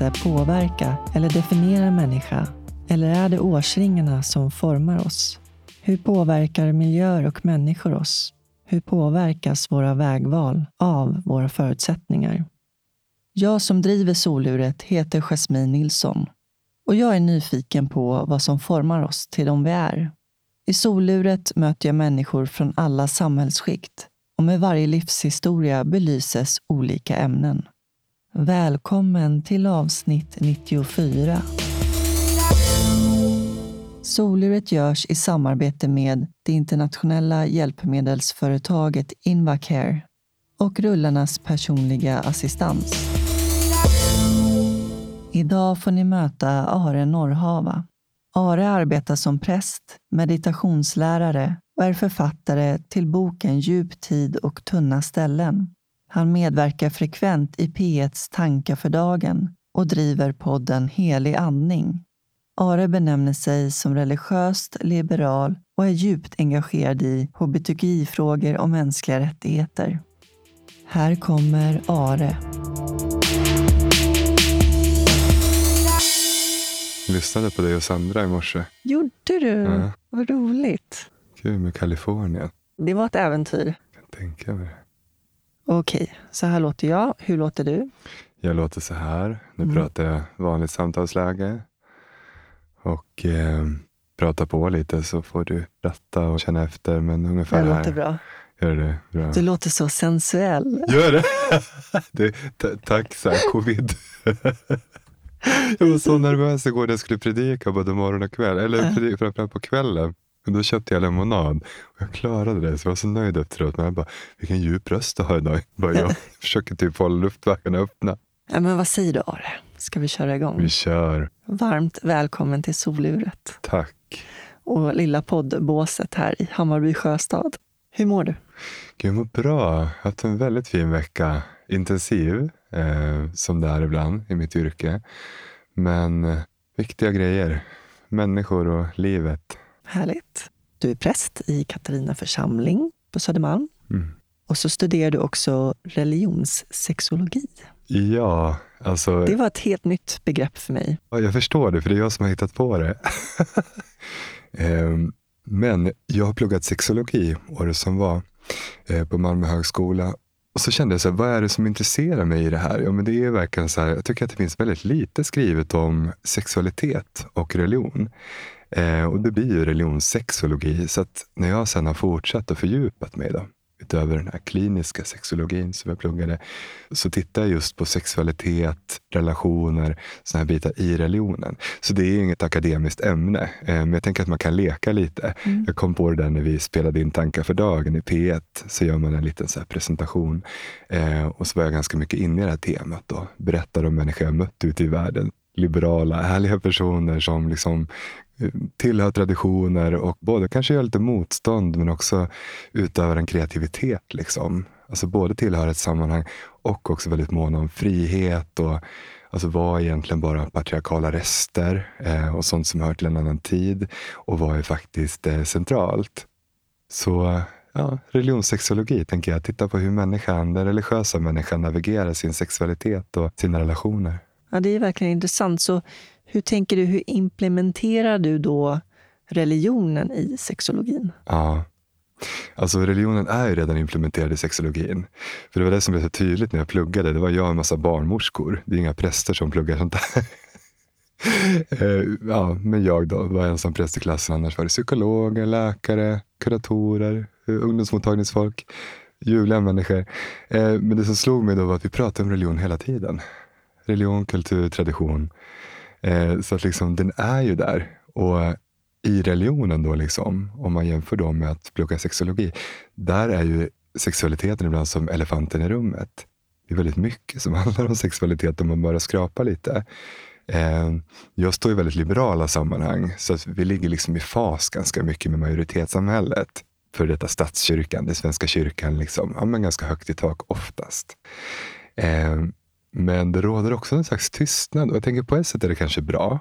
händelse påverka eller definiera en människa? Eller är det årsringarna som formar oss? Hur påverkar miljöer och människor oss? Hur påverkas våra vägval av våra förutsättningar? Jag som driver soluret heter Jasmine Nilsson och jag är nyfiken på vad som formar oss till de vi är. I soluret möter jag människor från alla samhällsskikt och med varje livshistoria belyses olika ämnen. Välkommen till avsnitt 94. Soluret görs i samarbete med det internationella hjälpmedelsföretaget Invacare och rullarnas personliga assistans. Idag får ni möta Are Norrhava. Are arbetar som präst, meditationslärare och är författare till boken Djup tid och tunna ställen. Han medverkar frekvent i P1s Tankar för dagen och driver podden Helig andning. Are benämner sig som religiöst liberal och är djupt engagerad i hbtqi-frågor och mänskliga rättigheter. Här kommer Are. Lyssnade på dig och Sandra i morse. Gjorde du? Ja. Vad roligt. Kul med Kalifornien. Det var ett äventyr. Jag kan tänka mig det. Okej, så här låter jag. Hur låter du? Jag låter så här. Nu Mm. pratar jag vanligt samtalsläge. Och eh, pratar på lite så får du ratta och känna efter. Men ungefär Det här. låter bra. Gör det bra? Du låter så sensuell. Gör det? ta- tack så här, covid. jag var så nervös igår när jag skulle predika både morgon och kväll. Eller predika framförallt på kvällen. Men då köpte jag lemonad. Och jag klarade det, så jag var så nöjd efteråt. Men jag bara, vilken djup röst du har idag. Bara jag försöker typ hålla luftvägarna öppna. Ja, men vad säger du, Are? Ska vi köra igång? Vi kör. Varmt välkommen till soluret Tack. och lilla poddbåset här i Hammarby sjöstad. Hur mår du? Jag mår bra. Jag har haft en väldigt fin vecka. Intensiv, eh, som det är ibland i mitt yrke. Men eh, viktiga grejer. Människor och livet. Härligt. Du är präst i Katarina församling på Södermalm. Mm. Och så studerar du också religionssexologi. Ja, alltså Det var ett helt nytt begrepp för mig. ja, jag förstår det, för det är jag som har hittat på det. Ehm, Men jag har pluggat sexologi året som var eh, på Malmö högskola. Och så kände jag, så här, vad är det som intresserar mig i det här? Ja, men det är verkligen så här, jag tycker att det finns väldigt lite skrivet om sexualitet och religion. Eh, och det blir ju religionssexologi. Så att när jag sen har fortsatt och fördjupat mig då, utöver den här kliniska sexologin som jag pluggade, så tittar jag just på sexualitet, relationer, såna här bitar i religionen. Så det är inget akademiskt ämne, eh, men jag tänker att man kan leka lite. Mm. Jag kom på det där när vi spelade in Tankar för dagen i P1, så gör man en liten så presentation. Eh, och så var jag ganska mycket inne i det här temat då. Berättar om människor jag mött ute i världen. Liberala, härliga personer som liksom tillhör traditioner och både kanske gör lite motstånd men också utövar en kreativitet. Liksom. Alltså både tillhör ett sammanhang och också väldigt måna om frihet och alltså vad är egentligen bara patriarkala rester eh, och sånt som hör till en annan tid och vad är faktiskt eh, centralt. Så ja, religionssexologi tänker jag, titta på hur människan, den religiösa människan navigerar sin sexualitet och sina relationer. Ja, det är verkligen intressant. Så hur tänker du, hur implementerar du då religionen i sexologin? Ja. Alltså religionen är ju redan implementerad i sexologin. För det var det som blev så tydligt när jag pluggade. Det var jag och en massa barnmorskor. Det är inga präster som pluggar sånt där. Eh, ja, men jag då var ensam präst i klassen. Annars var det psykologer, läkare, kuratorer, ungdomsmottagningsfolk. Ljuvliga människor. Eh, men det som slog mig då var att vi pratade om religion hela tiden. Religion, kultur, tradition. Eh, Så att liksom den är ju där. Och i religionen då, liksom, om man jämför då med att plugga sexologi, där är ju sexualiteten ibland som elefanten i rummet. Det är väldigt mycket som handlar om sexualitet om man bara skrapar lite. Eh, jag står i väldigt liberala sammanhang, så att vi ligger liksom i fas ganska mycket med majoritetssamhället. För detta statskyrkan, det svenska kyrkan, liksom, ja, men ganska högt i tak oftast. Eh, men det råder också en slags tystnad. Och jag tänker på ett sätt är det kanske bra.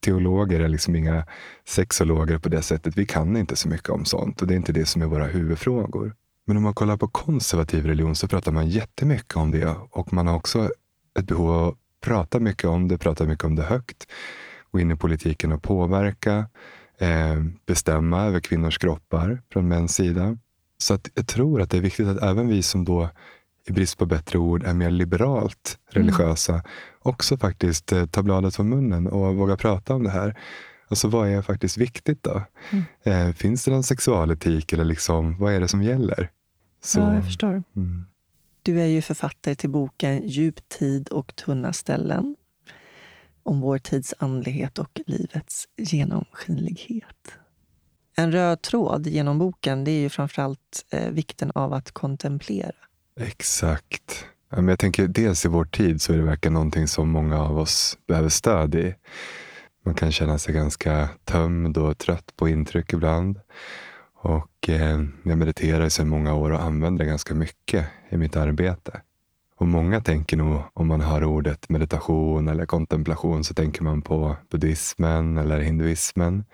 Teologer är liksom inga sexologer på det sättet. Vi kan inte så mycket om sånt och det är inte det som är våra huvudfrågor. Men om man kollar på konservativ religion så pratar man jättemycket om det och man har också ett behov av att prata mycket om det, prata mycket om det högt, gå in i politiken och påverka, eh, bestämma över kvinnors kroppar från mäns sida. Så att jag tror att det är viktigt att även vi som då i brist på bättre ord, är mer liberalt religiösa, mm. också faktiskt eh, tar bladet från munnen och vågar prata om det här. Alltså vad är faktiskt viktigt då? Mm. Eh, finns det någon sexualetik eller liksom, vad är det som gäller? Så, ja, jag förstår. Mm. Du är ju författare till boken Djup tid och tunna ställen om vår tids andlighet och livets genomskinlighet. En röd tråd genom boken det är ju framförallt eh, vikten av att kontemplera. Exakt. jag tänker dels i vår tid så är det verkligen någonting som många av oss behöver stöd i. Man kan känna sig ganska tömd och trött på intryck ibland. Och eh, jag mediterar sedan många år och använder det ganska mycket i mitt arbete. Och många tänker nog, om man hör ordet meditation eller kontemplation, så tänker man på buddhismen eller hinduismen,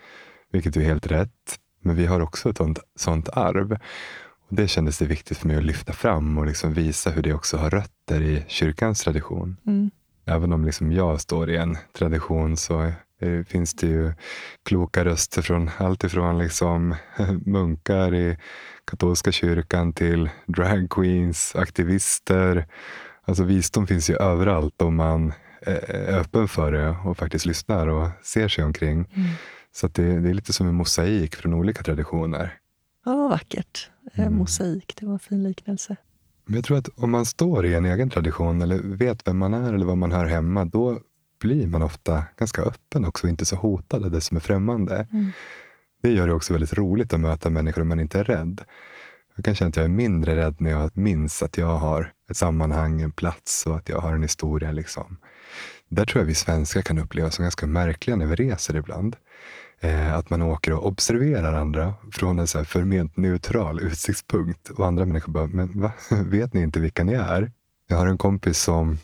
vilket är helt rätt. Men vi har också ett sånt, sånt arv. Och det kändes det viktigt för mig att lyfta fram och liksom visa hur det också har rötter i kyrkans tradition. Mm. Även om liksom jag står i en tradition så finns det ju kloka röster från allt ifrån liksom munkar i katolska kyrkan till dragqueens, aktivister. Alltså visdom finns ju överallt om man är öppen för det och faktiskt lyssnar och ser sig omkring. Mm. Så det, det, är lite som en mosaik från olika traditioner. Ja, vad vackert. Eh, mm. Mosaik, det var en fin liknelse. Men jag tror att om man står i en egen tradition eller vet vem man är eller vad man hör hemma, då blir man ofta ganska öppen också och inte så hotad av det som är främmande. Mm. Det gör det också väldigt roligt att möta människor om man inte är rädd. Jag kan känna att jag är mindre rädd när jag minns att jag har ett sammanhang, en plats och att jag har en historia. Liksom. Där tror jag vi svenskar kan uppleva som ganska märkliga när vi reser ibland. Eh, att man åker och observerar andra från en så här förment neutral utsiktspunkt. Och andra människor bara, men va? vet ni inte vilka ni är? Jag har en kompis som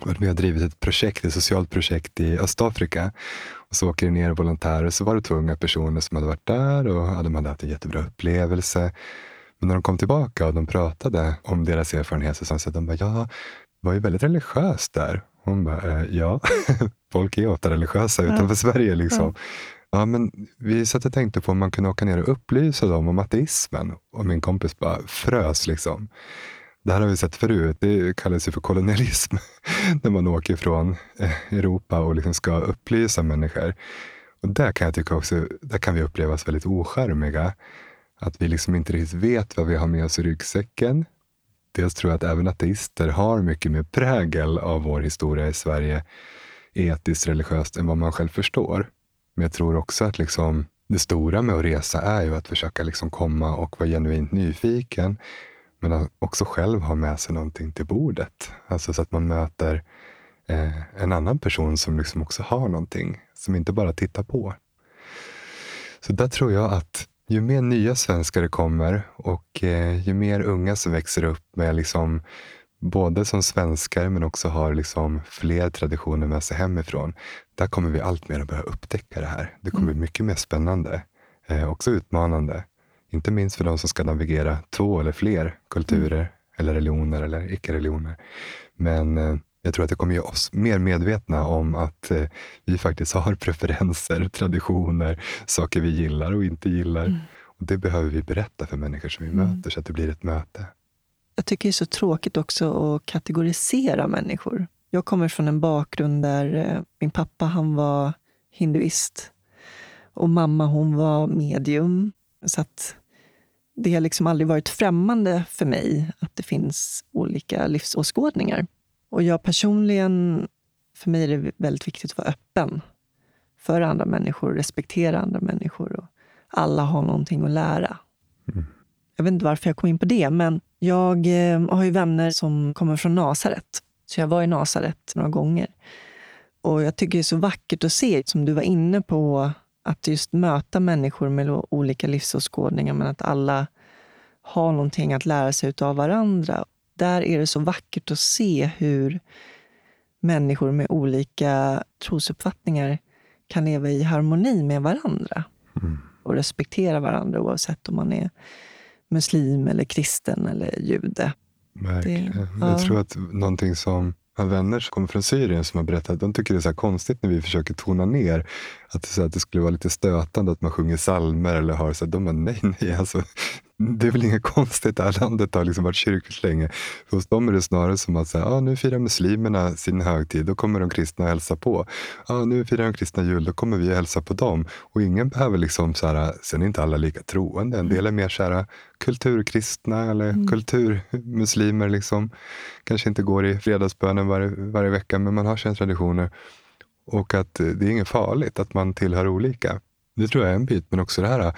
varit med och drivit ett projekt, ett socialt projekt i Östafrika. Och så åker det ner volontärer, så var det två unga personer som hade varit där och de hade haft en jättebra upplevelse. Men när de kom tillbaka och de pratade om deras erfarenheter så sa de bara, ja, det var ju väldigt religiöst där. Hon bara, eh, ja, folk är ofta religiösa utanför ja. Sverige. Liksom. Ja. Ja, men vi satt och tänkte på om man kunde åka ner och upplysa dem om ateismen. Och min kompis bara frös. Liksom. Det här har vi sett förut. Det kallas ju för kolonialism. När man åker från eh, Europa och liksom ska upplysa människor. Och där kan jag tycka också, där kan vi upplevas väldigt oskärmiga. Att vi liksom inte riktigt vet vad vi har med oss i ryggsäcken. Dels tror jag att även ateister har mycket mer prägel av vår historia i Sverige, etiskt, religiöst, än vad man själv förstår. Men jag tror också att liksom, det stora med att resa är ju att försöka liksom komma och vara genuint nyfiken. Men också själv ha med sig någonting till bordet. Alltså så att man möter eh, en annan person som liksom också har någonting. Som inte bara tittar på. Så där tror jag att ju mer nya svenskar det kommer och eh, ju mer unga som växer upp med liksom både som svenskar men också har liksom fler traditioner med sig hemifrån. Där kommer vi allt mer att börja upptäcka det här. Det kommer mm. bli mycket mer spännande. Eh, också utmanande. Inte minst för de som ska navigera två eller fler kulturer mm. eller religioner eller icke-religioner. Men eh, jag tror att det kommer göra oss mer medvetna om att eh, vi faktiskt har preferenser, traditioner, saker vi gillar och inte gillar. Mm. Och Det behöver vi berätta för människor som vi mm. möter så att det blir ett möte. Jag tycker det är så tråkigt också att kategorisera människor. Jag kommer från en bakgrund där eh, min pappa han var hinduist och mamma hon var medium. Så att det har liksom aldrig varit främmande för mig att det finns olika livsåskådningar. Och jag personligen, för mig är det väldigt viktigt att vara öppen för andra människor, respektera andra människor. Och alla har någonting att lära. Mm. Jag vet inte varför jag kom in på det, men jag eh, har ju vänner som kommer från Nasaret. Så jag var i Nasaret några gånger. Och jag tycker det är så vackert att se, som du var inne på, att just möta människor med olika livsåskådningar, men att alla har någonting att lära sig av varandra. Där är det så vackert att se hur människor med olika trosuppfattningar kan leva i harmoni med varandra. Mm. Och respektera varandra oavsett om man är muslim, eller kristen eller jude. Verkligen. Det, ja. Jag tror att någonting som har vänner som kommer från Syrien som har berättat att de tycker det är så konstigt när vi försöker tona ner. Att det, så att det skulle vara lite stötande att man sjunger salmer eller har så att de bara, nej, nej, alltså, det är väl inget konstigt. Det här landet har liksom varit kyrkligt länge. Hos dem är det snarare som att säga, ah, nu firar muslimerna sin högtid, då kommer de kristna att hälsa på. Ah, nu firar de kristna jul, då kommer vi att hälsa på dem. Och ingen behöver liksom, så här, sen är inte alla lika troende. En del är mer så här, kulturkristna eller mm. kulturmuslimer. Liksom. Kanske inte går i fredagsbönen varje, varje vecka, men man har sina traditioner. Och att det är inget farligt att man tillhör olika. Det tror jag är en bit, men också det här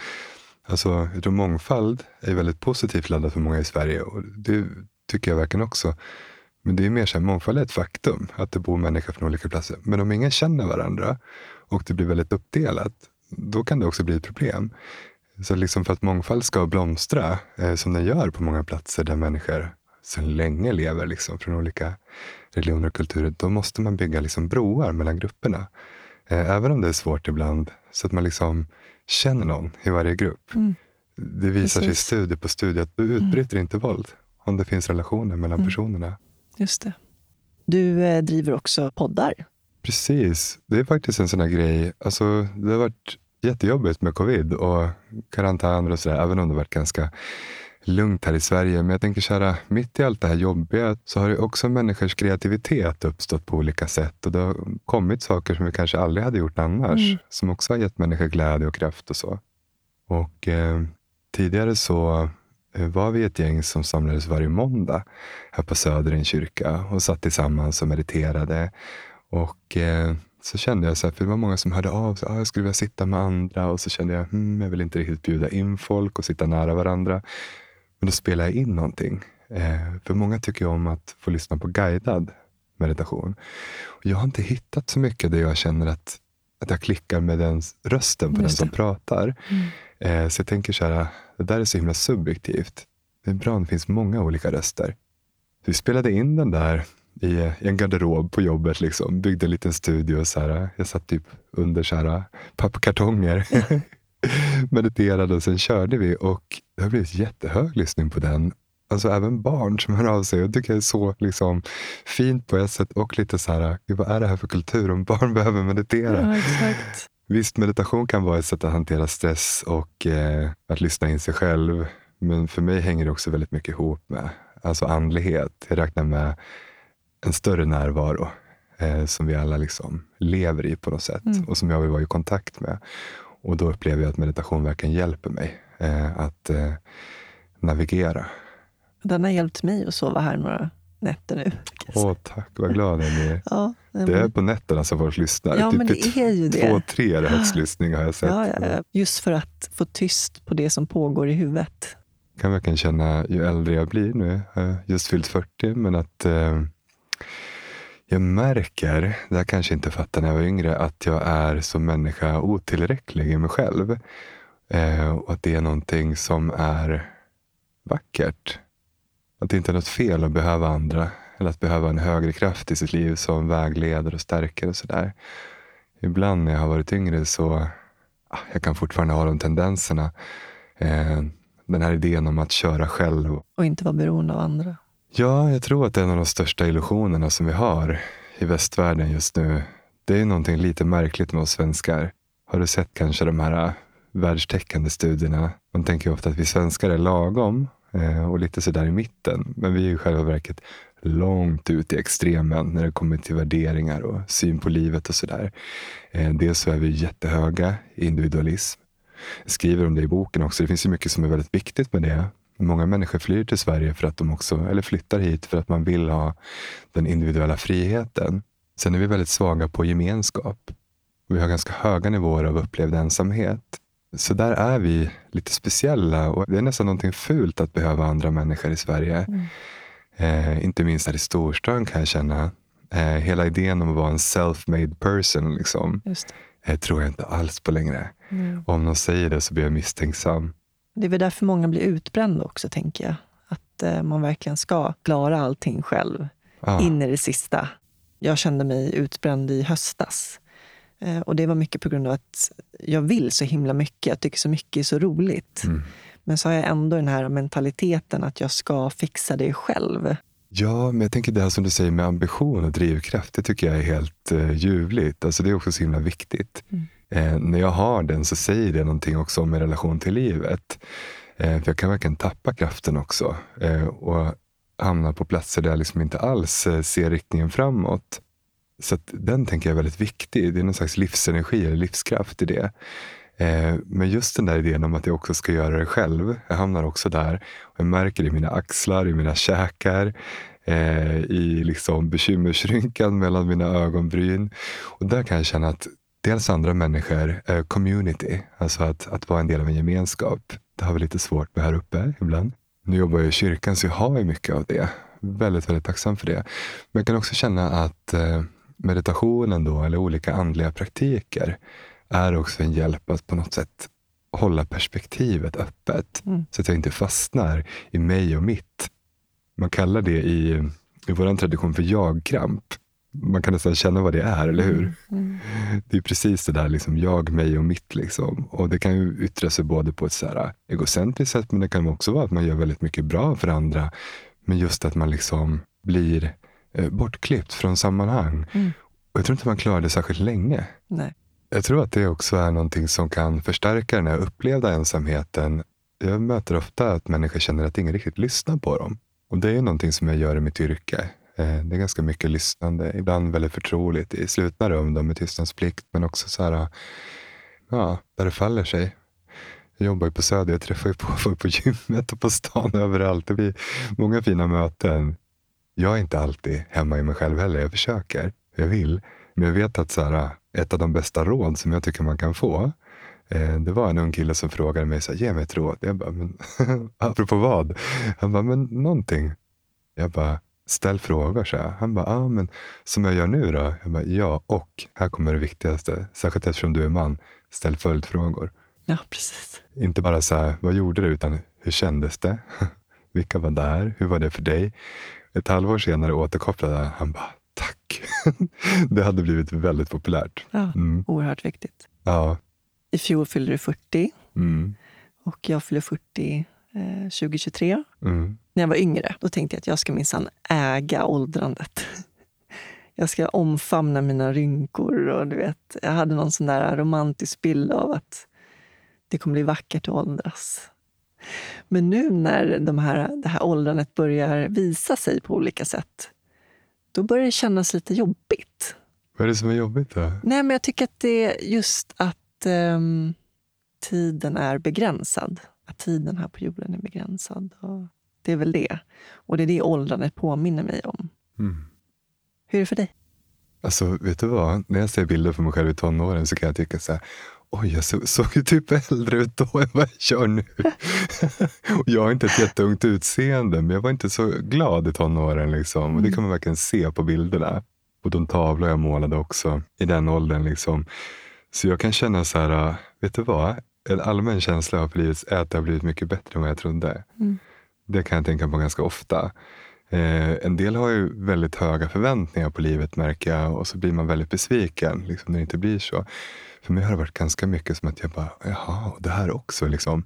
Alltså, jag tror mångfald är väldigt positivt laddat för många i Sverige och det tycker jag verkligen också. Men det är mer så här, mångfald är ett faktum, att det bor människor från olika platser. Men om ingen känner varandra och det blir väldigt uppdelat, då kan det också bli ett problem. Så liksom för att mångfald ska blomstra, eh, som den gör på många platser där människor sedan länge lever liksom, från olika religioner och kulturer, då måste man bygga liksom broar mellan grupperna. Eh, även om det är svårt ibland, så att man liksom känner någon i varje grupp. Mm. Det visar Precis. sig studie på studie att du mm. utbryter mm. inte våld om det finns relationer mellan mm. personerna. Just det. Du eh, driver också poddar. Precis. Det är faktiskt en sån här grej. Alltså, det har varit jättejobbigt med covid och karantän och sådär, även om det varit ganska lugnt här i Sverige. Men jag tänker här, mitt i allt det här jobbiga så har det också människors kreativitet uppstått på olika sätt. Och det har kommit saker som vi kanske aldrig hade gjort annars. Mm. Som också har gett människor glädje och kraft och så. Och eh, tidigare så eh, var vi ett gäng som samlades varje måndag här på Söder i en kyrka och satt tillsammans och mediterade. Och eh, så kände jag, så här, för det var många som hörde av sig, ah, jag skulle vilja sitta med andra och så kände jag, hmm, jag vill inte riktigt bjuda in folk och sitta nära varandra. Men då spelar jag in någonting. Eh, för många tycker om att få lyssna på guidad meditation. Och jag har inte hittat så mycket där jag känner att, att jag klickar med den rösten på den som pratar. Mm. Eh, så jag tänker så här, det där är så himla subjektivt. Det är bra om det finns många olika röster. vi spelade in den där i, i, en garderob på jobbet. Liksom. Byggde en liten studio. Så här, jag satt typ under så här, pappkartonger. mediterade och sen körde vi och det har blivit jättehög lyssning på den. Alltså även barn som hör av sig. Jag tycker det är så liksom, fint på ett sätt och lite så här, vad är det här för kultur om barn behöver meditera? Ja. Visst, meditation kan vara ett sätt att hantera stress och eh, att lyssna in sig själv. Men för mig hänger det också väldigt mycket ihop med alltså andlighet. Jag räknar med en större närvaro eh, som vi alla liksom lever i på något sätt mm. och som jag vill vara i kontakt med. Och då upplever jag att meditation verkligen hjälper mig eh, att eh, navigera. Den har hjälpt mig att sova här några nätter nu. Åh, tack, vad glad jag är. ja, men... Det är på nätterna som folk lyssnar. Ja, typ men det är ju det. Två, tre högstlyssning har jag sett. Ja, ja, just för att få tyst på det som pågår i huvudet. Jag kan verkligen känna, ju äldre jag blir nu, jag har just fyllt 40, men att eh, jag märker, det här kanske inte fattar när jag var yngre, att jag är som människa otillräcklig i mig själv. Eh, och att det är någonting som är vackert. Att det inte är något fel att behöva andra. Eller att behöva en högre kraft i sitt liv som vägleder och stärker och sådär. Ibland när jag har varit yngre så ah, jag kan fortfarande ha de tendenserna. Eh, den här idén om att köra själv. Och inte vara beroende av andra. Ja, jag tror att en av de största illusionerna som vi har i västvärlden just nu. Det är någonting lite märkligt med oss svenskar. Har du sett kanske de här äh, världstäckande studierna? Man tänker ofta att vi svenskar är lagom eh, och lite sådär i mitten. Men vi är i själva verket långt ut i extremen när det kommer till värderingar och syn på livet och sådär. Eh, dels så är vi jättehöga i individualism. Jag skriver om det i boken också. Det finns ju mycket som är väldigt viktigt med det. Många människor flyr till Sverige för att de också, eller flyttar hit för att man vill ha den individuella friheten. Sen är vi väldigt svaga på gemenskap. Vi har ganska höga nivåer av upplevd ensamhet. Så där är vi lite speciella och det är nästan någonting fult att behöva andra människor i Sverige. Mm. Eh, inte minst här i storstan kan jag känna. Eh, hela idén om att vara en self-made person liksom, eh, tror jag inte alls på längre. Mm. Om någon säger det så blir jag misstänksam. Det är väl därför många blir utbrända också, tänker jag. Att eh, man verkligen ska klara allting själv, ah. in i det sista. Jag kände mig utbränd i höstas. Eh, och det var mycket på grund av att jag vill så himla mycket. Jag tycker så mycket är så roligt. Mm. Men så har jag ändå den här mentaliteten att jag ska fixa det själv. Ja, men jag tänker det här som du säger med ambition och drivkraft, det tycker jag är helt eh, ljuvligt. Alltså det är också så himla viktigt. Mm. Eh, när jag har den så säger det någonting också om min relation till livet. Eh, för jag kan verkligen tappa kraften också eh, och hamna på platser där jag liksom inte alls eh, ser riktningen framåt. Så den tänker jag är väldigt viktig. Det är någon slags livsenergi eller livskraft i det. Eh, men just den där idén om att jag också ska göra det själv. Jag hamnar också där. Och jag märker det i mina axlar, i mina käkar, eh, i liksom bekymmersrynkan mellan mina ögonbryn. Och där kan jag känna att dels andra människor, eh, community, alltså att, att vara en del av en gemenskap. Det har vi lite svårt med här uppe ibland. Nu jobbar jag i kyrkan så jag har ju mycket av det. Väldigt, väldigt tacksam för det. Men jag kan också känna att meditationen då, eller olika andliga praktiker, är också en hjälp att på något sätt hålla perspektivet öppet. Mm. Så att jag inte fastnar i mig och mitt. Man kallar det i, i vår tradition för jag-kramp. Man kan nästan känna vad det är, eller hur? Mm. mm. Det är precis det där liksom, jag, mig och mitt. Liksom. Och Det kan ju yttra sig både på ett så här egocentriskt sätt, men det kan också vara att man gör väldigt mycket bra för andra. Men just att man liksom blir eh, bortklippt från sammanhang. Mm. Och Jag tror inte man klarar det särskilt länge. Nej. Jag tror att det också är någonting som kan förstärka den här upplevda ensamheten. Jag möter ofta att människor känner att ingen riktigt lyssnar på dem. Och det är någonting som jag gör i mitt yrke. Eh, det är ganska mycket lyssnande, ibland väldigt förtroligt i slutna rum då med tystnadsplikt, men också så här, ja, där det faller sig. Jag jobbar ju på Söder, jag träffar ju på folk på gymmet och på stan överallt. Det blir många fina möten. Jag är inte alltid hemma i mig själv heller. Jag försöker, jag vill. Men jag vet att så här, ett av de bästa råd som jag tycker man kan få, eh, det var en ung kille som frågade mig, så här, ge mig ett råd. Jag bara, men, apropå vad? Han bara, men någonting. Jag bara, ställ frågor, så här. Han bara, ah, men som jag gör nu då? Jag bara, ja, och här kommer det viktigaste, särskilt eftersom du är man, ställ följdfrågor. Ja, precis. Inte bara så här, vad gjorde du, utan hur kändes det? Vilka var där? Hur var det för dig? Ett halvår senare återkopplade han bara, Tack. det hade blivit väldigt populärt. Ja, mm. Oerhört viktigt. Ja. I fjol fyllde du 40 mm. och jag fyller 40 eh, 2023. Mm. När jag var yngre då tänkte jag att jag ska minsann äga åldrandet. Jag ska omfamna mina rynkor. Och du vet, jag hade någon sån där romantisk bild av att det kommer bli vackert att åldras. Men nu när de här, det här åldrandet börjar visa sig på olika sätt då börjar det kännas lite jobbigt. Vad är det som är jobbigt då? Nej, men jag tycker att det är just att um, tiden är begränsad. Att tiden här på jorden är begränsad. Och det är väl det. Och det är det åldrandet påminner mig om. Mm. Hur är det för dig? Alltså, vet du vad? När jag ser bilder på mig själv i tonåren så kan jag tycka så här, oj, jag såg, såg ju typ äldre ut då än vad jag gör nu. och jag har inte ett jätteungt utseende, men jag var inte så glad i tonåren. Liksom. Mm. Och det mm. kan man verkligen se på bilderna. Och de tavlor jag målade också i den åldern. Liksom. Så jag kan känna så här, vet du vad? En allmän känsla av livet är att det har blivit mycket bättre än vad jag trodde. Mm. Det kan jag tänka på ganska ofta. Eh, en del har ju väldigt höga förväntningar på livet märker jag och så blir man väldigt besviken liksom, när det inte blir så. För mig har det varit ganska mycket som att jag bara, jaha, det här också. Liksom.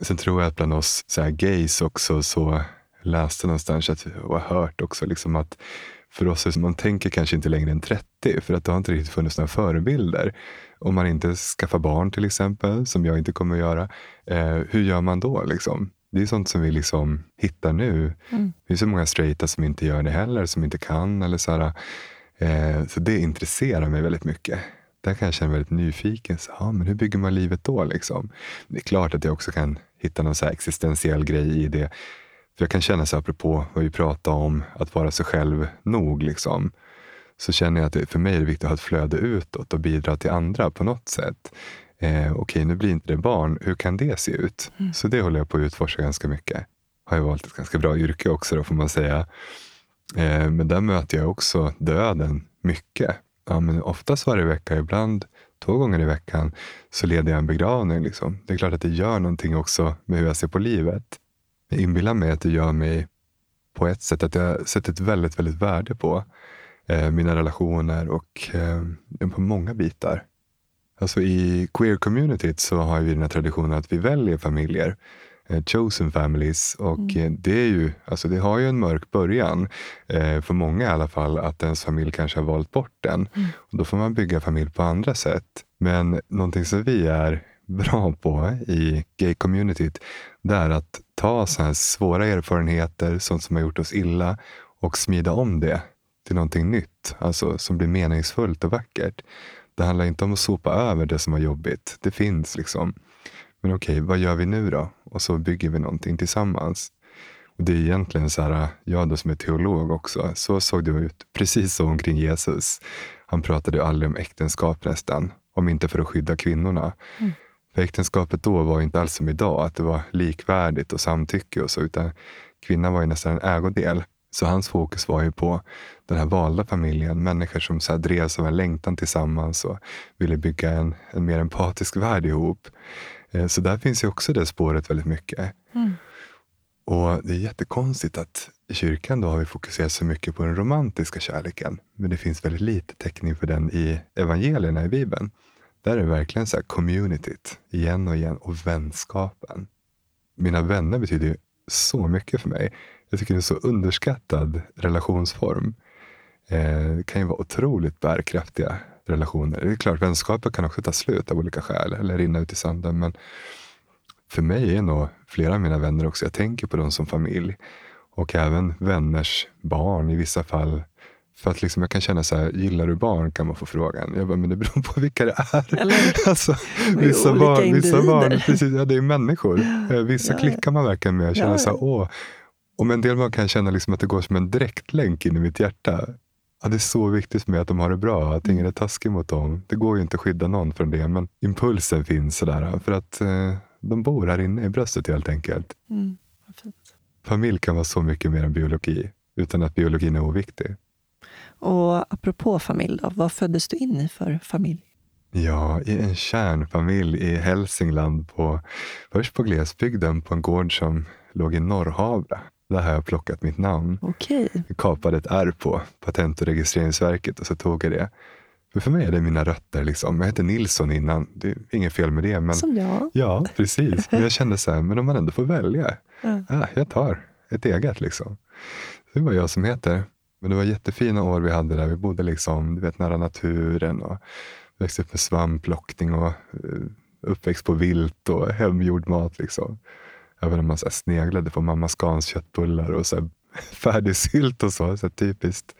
Sen tror jag att bland oss så här, gays också så läste någonstans att, och har hört också liksom att för oss, man tänker kanske inte längre än 30 för att det har inte riktigt funnits några förebilder. Om man inte skaffar barn till exempel, som jag inte kommer att göra, eh, hur gör man då? Liksom? Det är sånt som vi liksom hittar nu. Mm. Det är så många straighta som inte gör det heller, som inte kan. Eller så, här, eh, så det intresserar mig väldigt mycket. Där kan jag känna mig väldigt nyfiken. Så, ah, men hur bygger man livet då? Liksom? Det är klart att jag också kan hitta någon så existentiell grej i det. För Jag kan känna, så apropå vad vi pratade om, att vara sig själv nog. Liksom, så känner jag att det, för mig är det viktigt att ha ett flöde utåt och bidra till andra på något sätt. Eh, Okej, okay, nu blir inte det barn. Hur kan det se ut? Mm. Så det håller jag på att utforska ganska mycket. Har jag valt ett ganska bra yrke också, då, får man säga. Eh, men där möter jag också döden mycket ja, men oftast varje vecka, ibland två gånger i veckan, så leder jag en begravning. Liksom. Det är klart att det gör någonting också med hur jag ser på livet. Jag inbillar mig att det gör mig på ett sätt att jag sätter ett väldigt, väldigt värde på eh, mina relationer och eh, på många bitar. Alltså I queer-communityt så har vi den här traditionen att vi väljer familjer. eh, chosen families. Och Mm. eh, det, är ju, alltså det har ju en mörk början, eh, för många i alla fall, att ens familj kanske har valt bort den. Mm. Och då får man bygga familj på andra sätt. Men någonting som vi är bra på i gay-communityt, det är att ta så här svåra erfarenheter, sånt som har gjort oss illa, och smida om det till någonting nytt, alltså som blir meningsfullt och vackert. Det handlar inte om att sopa över det som var jobbigt. Det finns liksom. Men okej, vad gör vi nu då? Och så bygger vi någonting tillsammans. Och Det är egentligen så här, jag då som är teolog också, så såg det ut precis så omkring Jesus. Han pratade ju aldrig om äktenskap nästan, om inte för att skydda kvinnorna. Mm. För äktenskapet då var inte alls som idag, att det var likvärdigt och samtycke och så, utan kvinnan var ju nästan en ägodel. Så hans fokus var ju på den här valda familjen, människor som så här drevs av en längtan tillsammans och ville bygga en, en mer empatisk värld ihop. Eh, Så där finns ju också det spåret väldigt mycket. Mm. Och det är jättekonstigt att i kyrkan då har vi fokuserat så mycket på den romantiska kärleken. Men det finns väldigt lite täckning för den i evangelierna i Bibeln. Där är det verkligen så här communityt, igen och igen, och vänskapen. Mina vänner betyder ju så mycket för mig. Jag tycker det är en så underskattad relationsform. Eh, det kan ju vara otroligt bärkraftiga relationer. Det är klart, vänskaper kan också ta slut av olika skäl, eller rinna ut i sanden. Men för mig är nog flera av mina vänner också, jag tänker på dem som familj. Och även vänners barn i vissa fall. För att liksom jag kan känna så här, gillar du barn? kan man få frågan. Jag bara, men det beror på vilka det är. Eller? Alltså, vissa, barn, vissa barn, precis, ja, det är människor. Eh, Vissa Ja, klickar man verkligen med och känner Ja, så här, åh. Och med en del barn kan jag känna liksom att det går som en direktlänk in i mitt hjärta. Ja, det är så viktigt för mig att de har det bra, att ingen är taskig mot dem. Det går ju inte att skydda någon från det, men impulsen finns sådär. För att eh, de bor här inne i bröstet helt enkelt. Mm. Familj kan vara så mycket mer än biologi, utan att biologin är oviktig. Och apropå familj, då, vad föddes du in i för familj? Ja, i en kärnfamilj i Hälsingland, på, först på glesbygden på en gård som låg i Norrhavra. Där har jag plockat mitt namn. Okej. Jag kapade ett R på Patent och registreringsverket och så tog jag det. För, för mig är det mina rötter. Liksom. Jag hette Nilsson innan, det är inget fel med det. Men, Som jag. ja, precis. Men jag kände så här, men om man ändå får välja. Ja. Ah, jag tar ett eget. Liksom. Det var jag som heter. Men det var jättefina år vi hade där. Vi bodde liksom, du vet, nära naturen och växte upp med svampplockning och eh, uppväxt på vilt och hemgjord mat. Liksom. Även om man så sneglade på mamma Scans köttbullar och så här, färdig sylt och så. så typiskt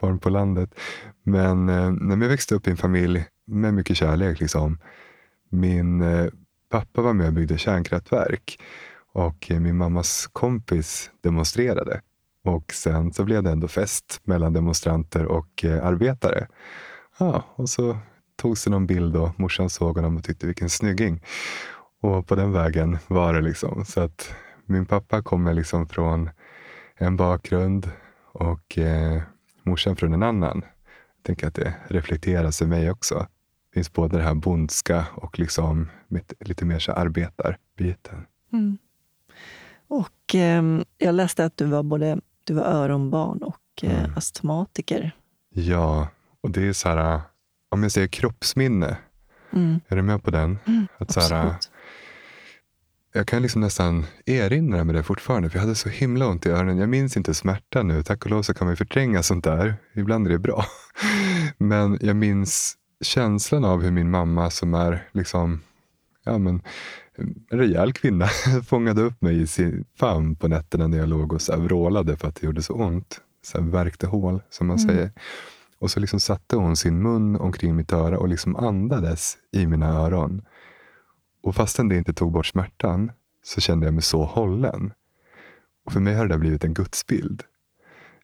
barn på landet. Men eh, när jag växte upp i en familj med mycket kärlek. Liksom. Min eh, pappa var med och byggde kärnkraftverk och min mammas kompis demonstrerade. Och sen så blev det ändå fest mellan demonstranter och eh, arbetare. Ja, och så togs det någon bild och morsan såg honom och tyckte vilken snygging. Och på den vägen var det liksom. Så att min pappa kommer liksom från en bakgrund och eh, morsan från en annan. Jag tänker att det reflekteras i mig också. Det finns både det här bondska och liksom mitt, lite mer så arbetarbiten. Mm. Och eh, jag läste att du var både du var öronbarn och eh, Mm. astmatiker. Ja, och det är så här, om jag säger kroppsminne, Mm. är du med på den? Mm, Att så här, jag kan liksom nästan erinra mig det fortfarande, för jag hade så himla ont i öronen. Jag minns inte smärta nu, tack och lov så kan man förtränga sånt där. Ibland är det bra. Men jag minns känslan av hur min mamma som är liksom, ja men, en rejäl kvinna fångade upp mig i sin famn på nätterna när jag låg och så vrålade för att det gjorde så ont. Så här värkte hål, som man Mm. säger. Och så liksom satte hon sin mun omkring mitt öra och liksom andades i mina öron. Och fastän det inte tog bort smärtan så kände jag mig så hållen. Och för mig har det blivit en gudsbild.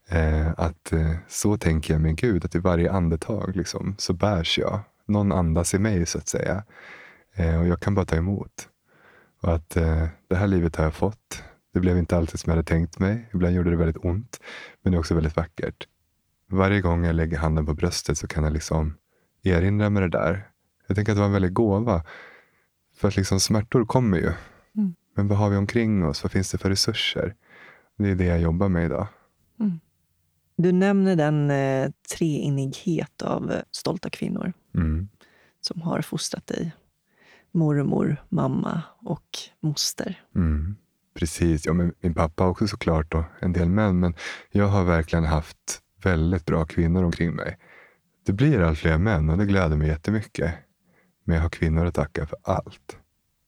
Eh, att eh, så tänker jag med Gud, att i varje andetag liksom, så bärs jag. Någon andas i mig så att säga. Eh, och jag kan bara ta emot. Och att eh, det här livet har jag fått. Det blev inte alltid som jag hade tänkt mig. Ibland gjorde det väldigt ont. Men det är också väldigt vackert. Varje gång jag lägger handen på bröstet så kan jag liksom erinra mig det där. Jag tänker att det var en väldig gåva. För att liksom smärtor kommer ju. Mm. Men vad har vi omkring oss? Vad finns det för resurser? Det är det jag jobbar med idag. Du nämner den eh, treenighet av eh, stolta kvinnor Mm. som har fostrat dig. Mormor, mamma och moster. Mm. Precis. Ja, men min pappa också såklart då, en del män, men jag har verkligen haft väldigt bra kvinnor omkring mig. Det blir allt fler män och det gläder mig jättemycket. Men jag har kvinnor att tacka för allt.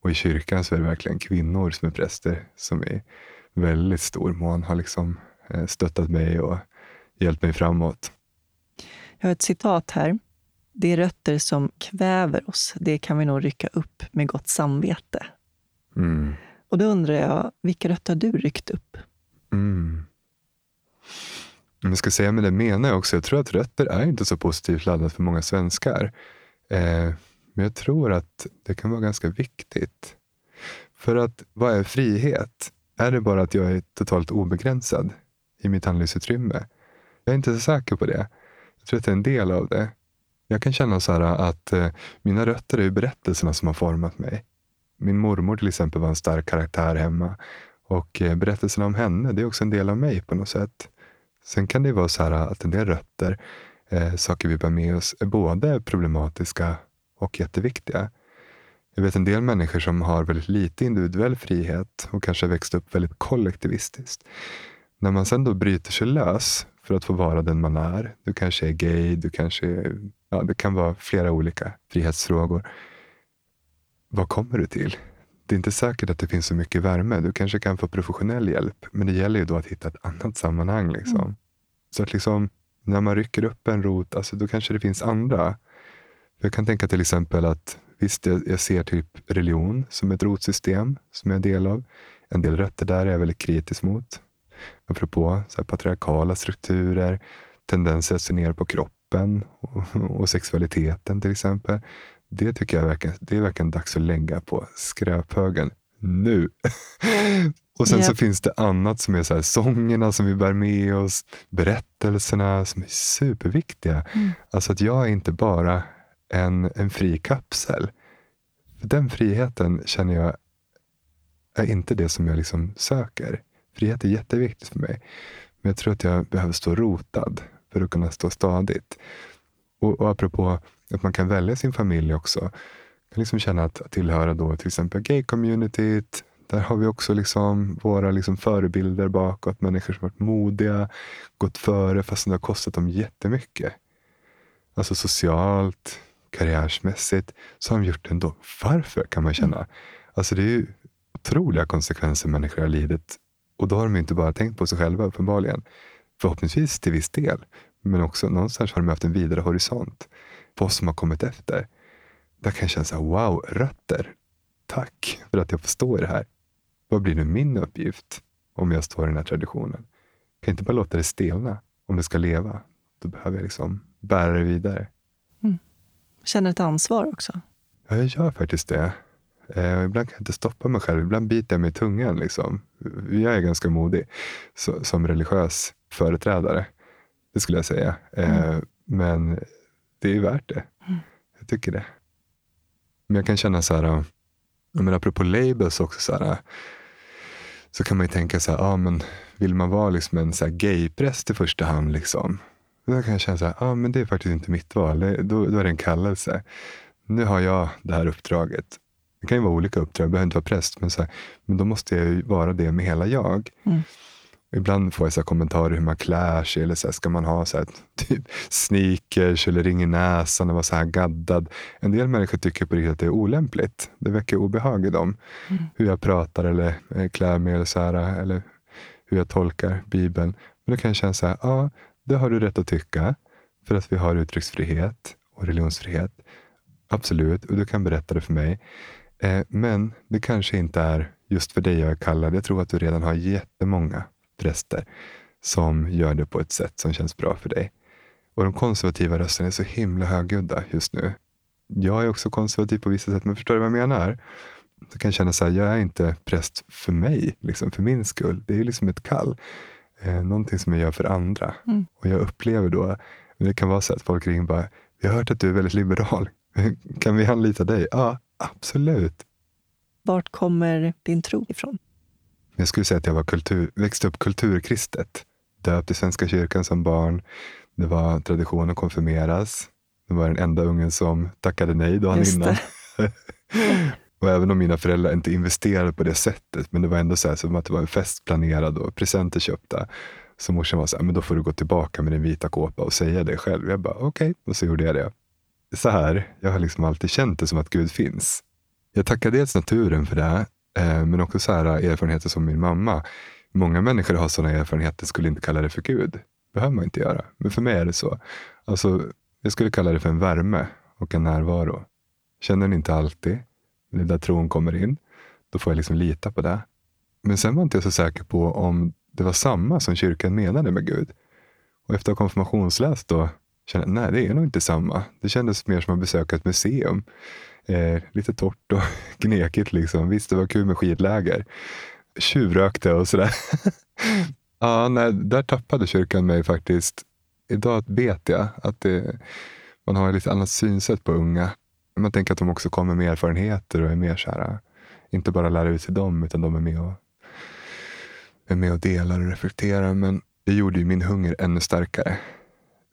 Och i kyrkan så är det verkligen kvinnor som är präster som i väldigt stor mån har liksom eh, stöttat mig och hjälpt mig framåt. Jag har ett citat här. Det är rötter som kväver oss, det kan vi nog rycka upp med gott samvete. Mm. Och då undrar jag, vilka rötter har du ryckt upp? Mm. Om jag ska säga med det menar jag också, jag tror att rötter är inte så positivt laddat för många svenskar. Eh, men jag tror att det kan vara ganska viktigt. För att vad är frihet? Är det bara att jag är totalt obegränsad i mitt handlingsutrymme? Jag är inte så säker på det. Jag tror att det är en del av det. Jag kan känna så här att eh, mina rötter är berättelserna som har format mig. Min mormor till exempel var en stark karaktär hemma. Och eh, berättelserna om henne, det är också en del av mig på något sätt. Sen kan det vara så här att en del rötter, eh, saker vi bär med oss, är både problematiska och jätteviktiga. Jag vet en del människor som har väldigt lite individuell frihet och kanske växt upp väldigt kollektivistiskt. När man sen då bryter sig lös för att få vara den man är. Du kanske är gay, du kanske är, ja, det kan vara flera olika frihetsfrågor. Vad kommer du till? Det är inte säkert att det finns så mycket värme. Du kanske kan få professionell hjälp, men det gäller ju då att hitta ett annat sammanhang. Liksom. Mm. Så att liksom, när man rycker upp en rot, alltså, då kanske det finns andra. Jag kan tänka till exempel att visst, jag ser typ religion som ett rotsystem som jag är en del av. En del rötter där är jag väldigt kritisk mot. Apropå så patriarkala strukturer, tendenser att se ner på kroppen och, och sexualiteten till exempel. Det tycker jag verkar, det är verkligen dags att lägga på skräphögen nu. och sen yep. så finns det annat som är så här, sångerna som vi bär med oss, berättelserna som är superviktiga. Mm. Alltså att jag är inte bara en, en fri kapsel. För den friheten känner jag är inte det som jag liksom söker. Frihet är jätteviktigt för mig. Men jag tror att jag behöver stå rotad för att kunna stå stadigt. Och, och apropå att man kan välja sin familj också. Jag kan liksom känna att tillhöra då till exempel gay-communityt. Där har vi också liksom våra liksom förebilder bakåt. Människor som varit modiga, gått före fast det har kostat dem jättemycket. Alltså socialt, karriärsmässigt, så har de gjort det ändå. Varför kan man känna. Alltså det är ju otroliga konsekvenser människor har lidit. Och då har de inte bara tänkt på sig själva uppenbarligen. Förhoppningsvis till viss del. Men också någonstans har de haft en vidare horisont på oss som har kommit efter. Där kan jag känna så här, wow, rötter. Tack för att jag får stå i det här. Vad blir nu min uppgift om jag står i den här traditionen? Jag kan inte bara låta det stelna. Om det ska leva, då behöver jag liksom bära det vidare. Mm. Känner ett ansvar också? Ja, jag gör faktiskt det. Eh, ibland kan jag inte stoppa mig själv. Ibland biter jag mig i tungan. Liksom. Jag är ganska modig så, som religiös företrädare. Det skulle jag säga. Eh, mm. Men det är värt det. Mm. Jag tycker det. Men jag kan känna så här, men apropå labels också, så, här, så kan man ju tänka så här, ah, men vill man vara liksom en så här gaypräst i första hand? Liksom? Då kan jag känna så här, ah, men det är faktiskt inte mitt val. Det, då, då är det en kallelse. Nu har jag det här uppdraget. Det kan ju vara olika uppdrag, jag behöver inte vara präst, men, så här, men då måste jag ju vara det med hela jag. Mm. Ibland får jag så kommentarer hur man klär sig. Eller så här, ska man ha så här, typ sneakers eller ring i näsan och vara så här gaddad? En del människor tycker på riktigt att det är olämpligt. Det väcker obehag i dem. Mm. Hur jag pratar eller eh, klär mig eller, så här, eller hur jag tolkar Bibeln. Men då kan jag känna så här, ja, det har du rätt att tycka. För att vi har uttrycksfrihet och religionsfrihet. Absolut, och du kan berätta det för mig. Eh, men det kanske inte är just för dig jag är kallad. Jag tror att du redan har jättemånga präster som gör det på ett sätt som känns bra för dig. Och de konservativa rösterna är så himla högljudda just nu. Jag är också konservativ på vissa sätt, men förstår du vad jag menar? Så kan jag känna så här, jag är inte präst för mig, liksom, för min skull. Det är liksom ett kall. Eh, någonting som jag gör för andra. Mm. Och jag upplever då, det kan vara så att folk ringer bara, vi har hört att du är väldigt liberal. Kan vi anlita dig? Ja, absolut. Vart kommer din tro ifrån? Jag skulle säga att jag var kultur, växte upp kulturkristet. Döpt i Svenska kyrkan som barn. Det var tradition att konfirmeras. Det var den enda ungen som tackade nej dagen innan. och även om mina föräldrar inte investerade på det sättet, men det var ändå så här, som att det var en fest planerad och presenter köpta. Så morsan var så här, men då får du gå tillbaka med din vita kåpa och säga det själv. Jag bara, okej, okay. och så gjorde jag det. Så här, jag har liksom alltid känt det som att Gud finns. Jag tackar dels naturen för det, Eh, men också så här eh, erfarenheter som min mamma. Många människor har sådana erfarenheter skulle inte kalla det för Gud. Det behöver man inte göra. Men för mig är det så. Alltså, jag skulle kalla det för en värme och en närvaro. Känner den inte alltid, men där tron kommer in, då får jag liksom lita på det. Men sen var inte jag så säker på om det var samma som kyrkan menade med Gud. Och efter att ha konfirmationsläst då kände jag nej, det är nog inte samma. Det kändes mer som att besöka ett museum. Eh, lite torrt och gnekigt liksom. Visst, det var kul med skidläger. Tjuvrökte och sådär. ja, nej, där tappade kyrkan mig faktiskt. Idag vet jag att det, man har ett lite annat synsätt på unga. Man tänker att de också kommer med erfarenheter och är mer så här, inte bara lära ut till dem, utan de är med och, är med och delar och reflekterar. Men det gjorde ju min hunger ännu starkare.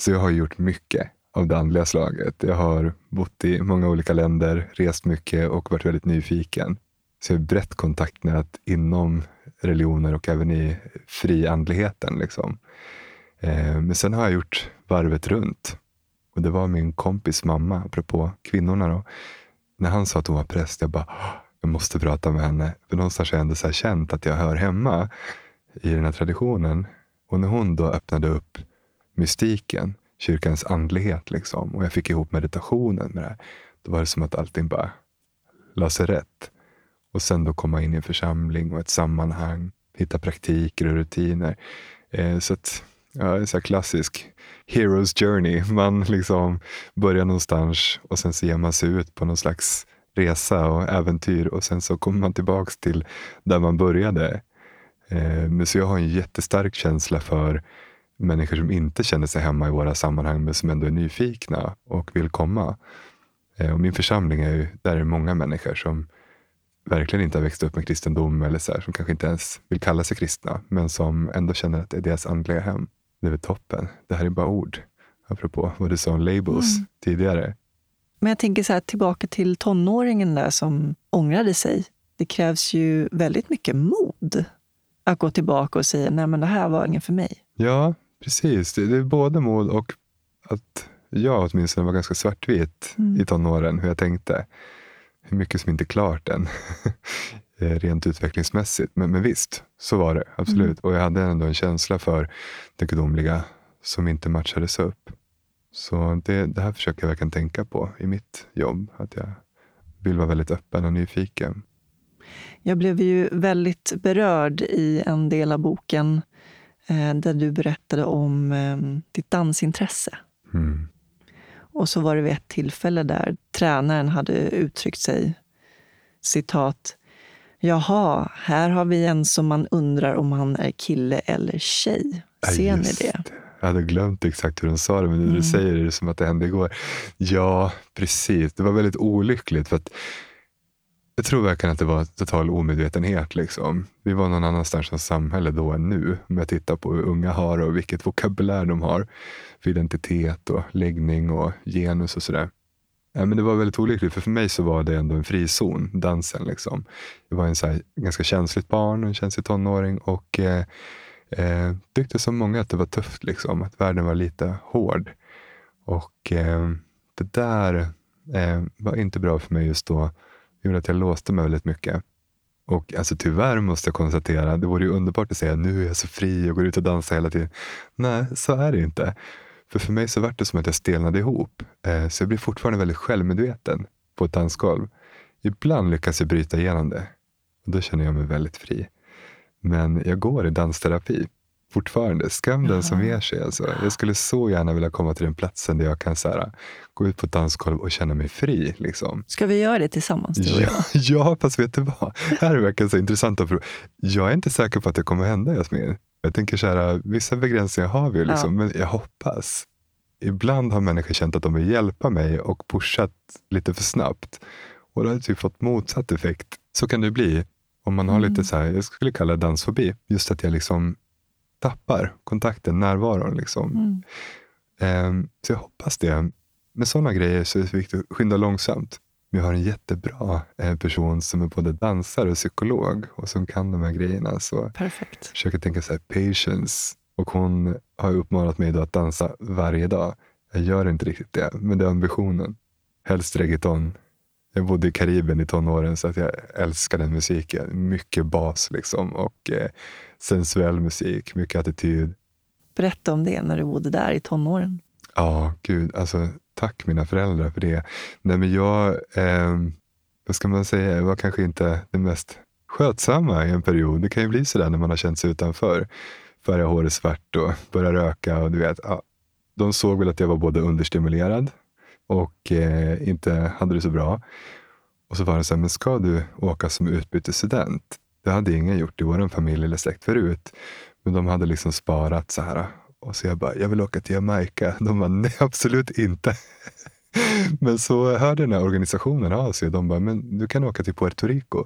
Så jag har gjort mycket av det andliga slaget. Jag har bott i många olika länder, rest mycket och varit väldigt nyfiken. Så jag har brett kontaktnät inom religioner och även i friandligheten. Liksom. Eh, men sen har jag gjort varvet runt. Och det var min kompis mamma, apropå kvinnorna. Då. När han sa att hon var präst, jag bara, jag måste prata med henne. För någonstans har jag ändå så känt att jag hör hemma i den här traditionen. Och när hon då öppnade upp mystiken, kyrkans andlighet, liksom, och jag fick ihop meditationen med det här, då var det som att allting bara la sig rätt. Och sen då komma in i en församling och ett sammanhang, hitta praktiker och rutiner. Eh, så att, ja, så klassisk hero's journey. Man liksom börjar någonstans och sen så ger man sig ut på någon slags resa och äventyr och sen så kommer man tillbaks till där man började. Eh, men så jag har en jättestark känsla för människor som inte känner sig hemma i våra sammanhang men som ändå är nyfikna och vill komma. Eh, och min församling är ju, där är många människor som verkligen inte har växt upp med kristendom eller så här, som kanske inte ens vill kalla sig kristna, men som ändå känner att det är deras andliga hem. Det är väl toppen. Det här är bara ord, apropå vad du sa om labels mm. tidigare. Men jag tänker så här, tillbaka till tonåringen där som ångrade sig. Det krävs ju väldigt mycket mod att gå tillbaka och säga, nej men det här var ingen för mig. Ja, precis. Det är både mod och att jag åtminstone var ganska svartvit mm. i tonåren, hur jag tänkte hur mycket som inte är klart än. Eh, rent utvecklingsmässigt. Men, men visst, så var det absolut. Mm. Och jag hade ändå en känsla för det gudomliga som inte matchades upp. Så det, det här försöker jag verkligen tänka på i mitt jobb. Att jag vill vara väldigt öppen och nyfiken. Jag blev ju väldigt berörd i en del av boken där du berättade om eh, ditt dansintresse. Mm. Och så var det vid ett tillfälle där tränaren hade uttryckt sig, citat, Jaha, här har vi en som man undrar om han är kille eller tjej. Ser ja, ni det? Jag hade glömt exakt hur de sa det, men när mm. du säger det, är det som att det hände igår. Ja, precis. Det var väldigt olyckligt. för att jag tror verkligen att det var total omedvetenhet. Liksom. Vi var någon annanstans som samhälle då än nu. Om jag tittar på hur unga har och vilket vokabulär de har för identitet och läggning och genus och sådär. Ja, men det var väldigt olyckligt, för för mig så var det ändå en frizon, dansen. Liksom. Jag var en så här, ganska känsligt barn, en känslig tonåring och eh, eh, tyckte som många att det var tufft, liksom, att världen var lite hård. Och eh, det där eh, var inte bra för mig just då gjorde att jag låste mig väldigt mycket. Och alltså tyvärr måste jag konstatera, det vore ju underbart att säga nu är jag så fri och går ut och dansar hela tiden. Nej, så är det inte. För för mig så vart det som att jag stelnade ihop. Eh, så jag blir fortfarande väldigt självmedveten på ett dansgolv. Ibland lyckas jag bryta igenom det. Och då känner jag mig väldigt fri. Men jag går i dansterapi fortfarande. Skam den som ger sig. Alltså. Jag skulle så gärna vilja komma till den platsen där jag kan så här, gå ut på ett dansgolv och känna mig fri. Liksom. Ska vi göra det tillsammans? Du ja, ja, fast vet du vad? Här är verkligen så intressant. Jag är inte säker på att det kommer hända, Jasmin. Jag tänker så här, vissa begränsningar har vi, liksom, ja. men jag hoppas. Ibland har människor känt att de vill hjälpa mig och pushat lite för snabbt. Och då har det typ fått motsatt effekt. Så kan det bli om man har mm. lite så här, jag skulle kalla det dansfobi. Just att jag liksom tappar kontakten, närvaron. Liksom. Mm. Um, så jag hoppas det. Med sådana grejer så är det viktigt att skynda långsamt. Jag har en jättebra eh, person som är både dansare och psykolog och som kan de här grejerna. Så Perfekt. försöker tänka så här, patience. Och hon har uppmanat mig att dansa varje dag. Jag gör inte riktigt det, men det är ambitionen. Helst reggaeton. Jag bodde i Karibien i tonåren så att jag älskar den musiken. Mycket bas liksom och eh, sensuell musik, mycket attityd. Berätta om det när du bodde där i tonåren. Ja, gud. Alltså, tack mina föräldrar för det. Nej, men jag, eh, vad ska man säga, jag var kanske inte den mest skötsamma i en period. Det kan ju bli sådär när man har känt sig utanför. Färga håret svart och börja röka. Och du vet, ja, de såg väl att jag var både understimulerad och eh, inte hade det så bra. Och så var det så här, men ska du åka som utbytesstudent? Det hade ingen gjort i vår familj eller släkt förut. Men de hade liksom sparat så här. Och så jag bara, jag vill åka till Jamaica. De bara, nej absolut inte. men så hörde den här organisationen av sig. De bara, men du kan åka till Puerto Rico.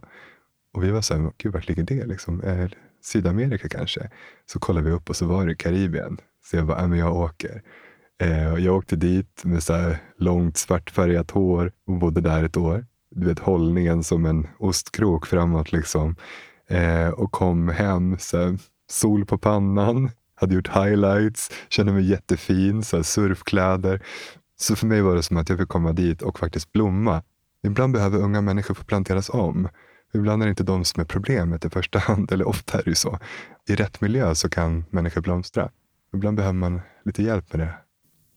Och vi var så här, gud vart ligger det? Liksom, är Sydamerika kanske? Så kollade vi upp och så var det Karibien. Så jag bara, men jag åker. Eh, jag åkte dit med så här långt svartfärgat hår och bodde där ett år. Du vet hållningen som en ostkrok framåt liksom. Eh, och kom hem, så här, sol på pannan, hade gjort highlights, kände mig jättefin, så här, surfkläder. Så för mig var det som att jag fick komma dit och faktiskt blomma. Ibland behöver unga människor få planteras om. Ibland är det inte de som är problemet i första hand, eller ofta är det ju så. I rätt miljö så kan människor blomstra. Ibland behöver man lite hjälp med det.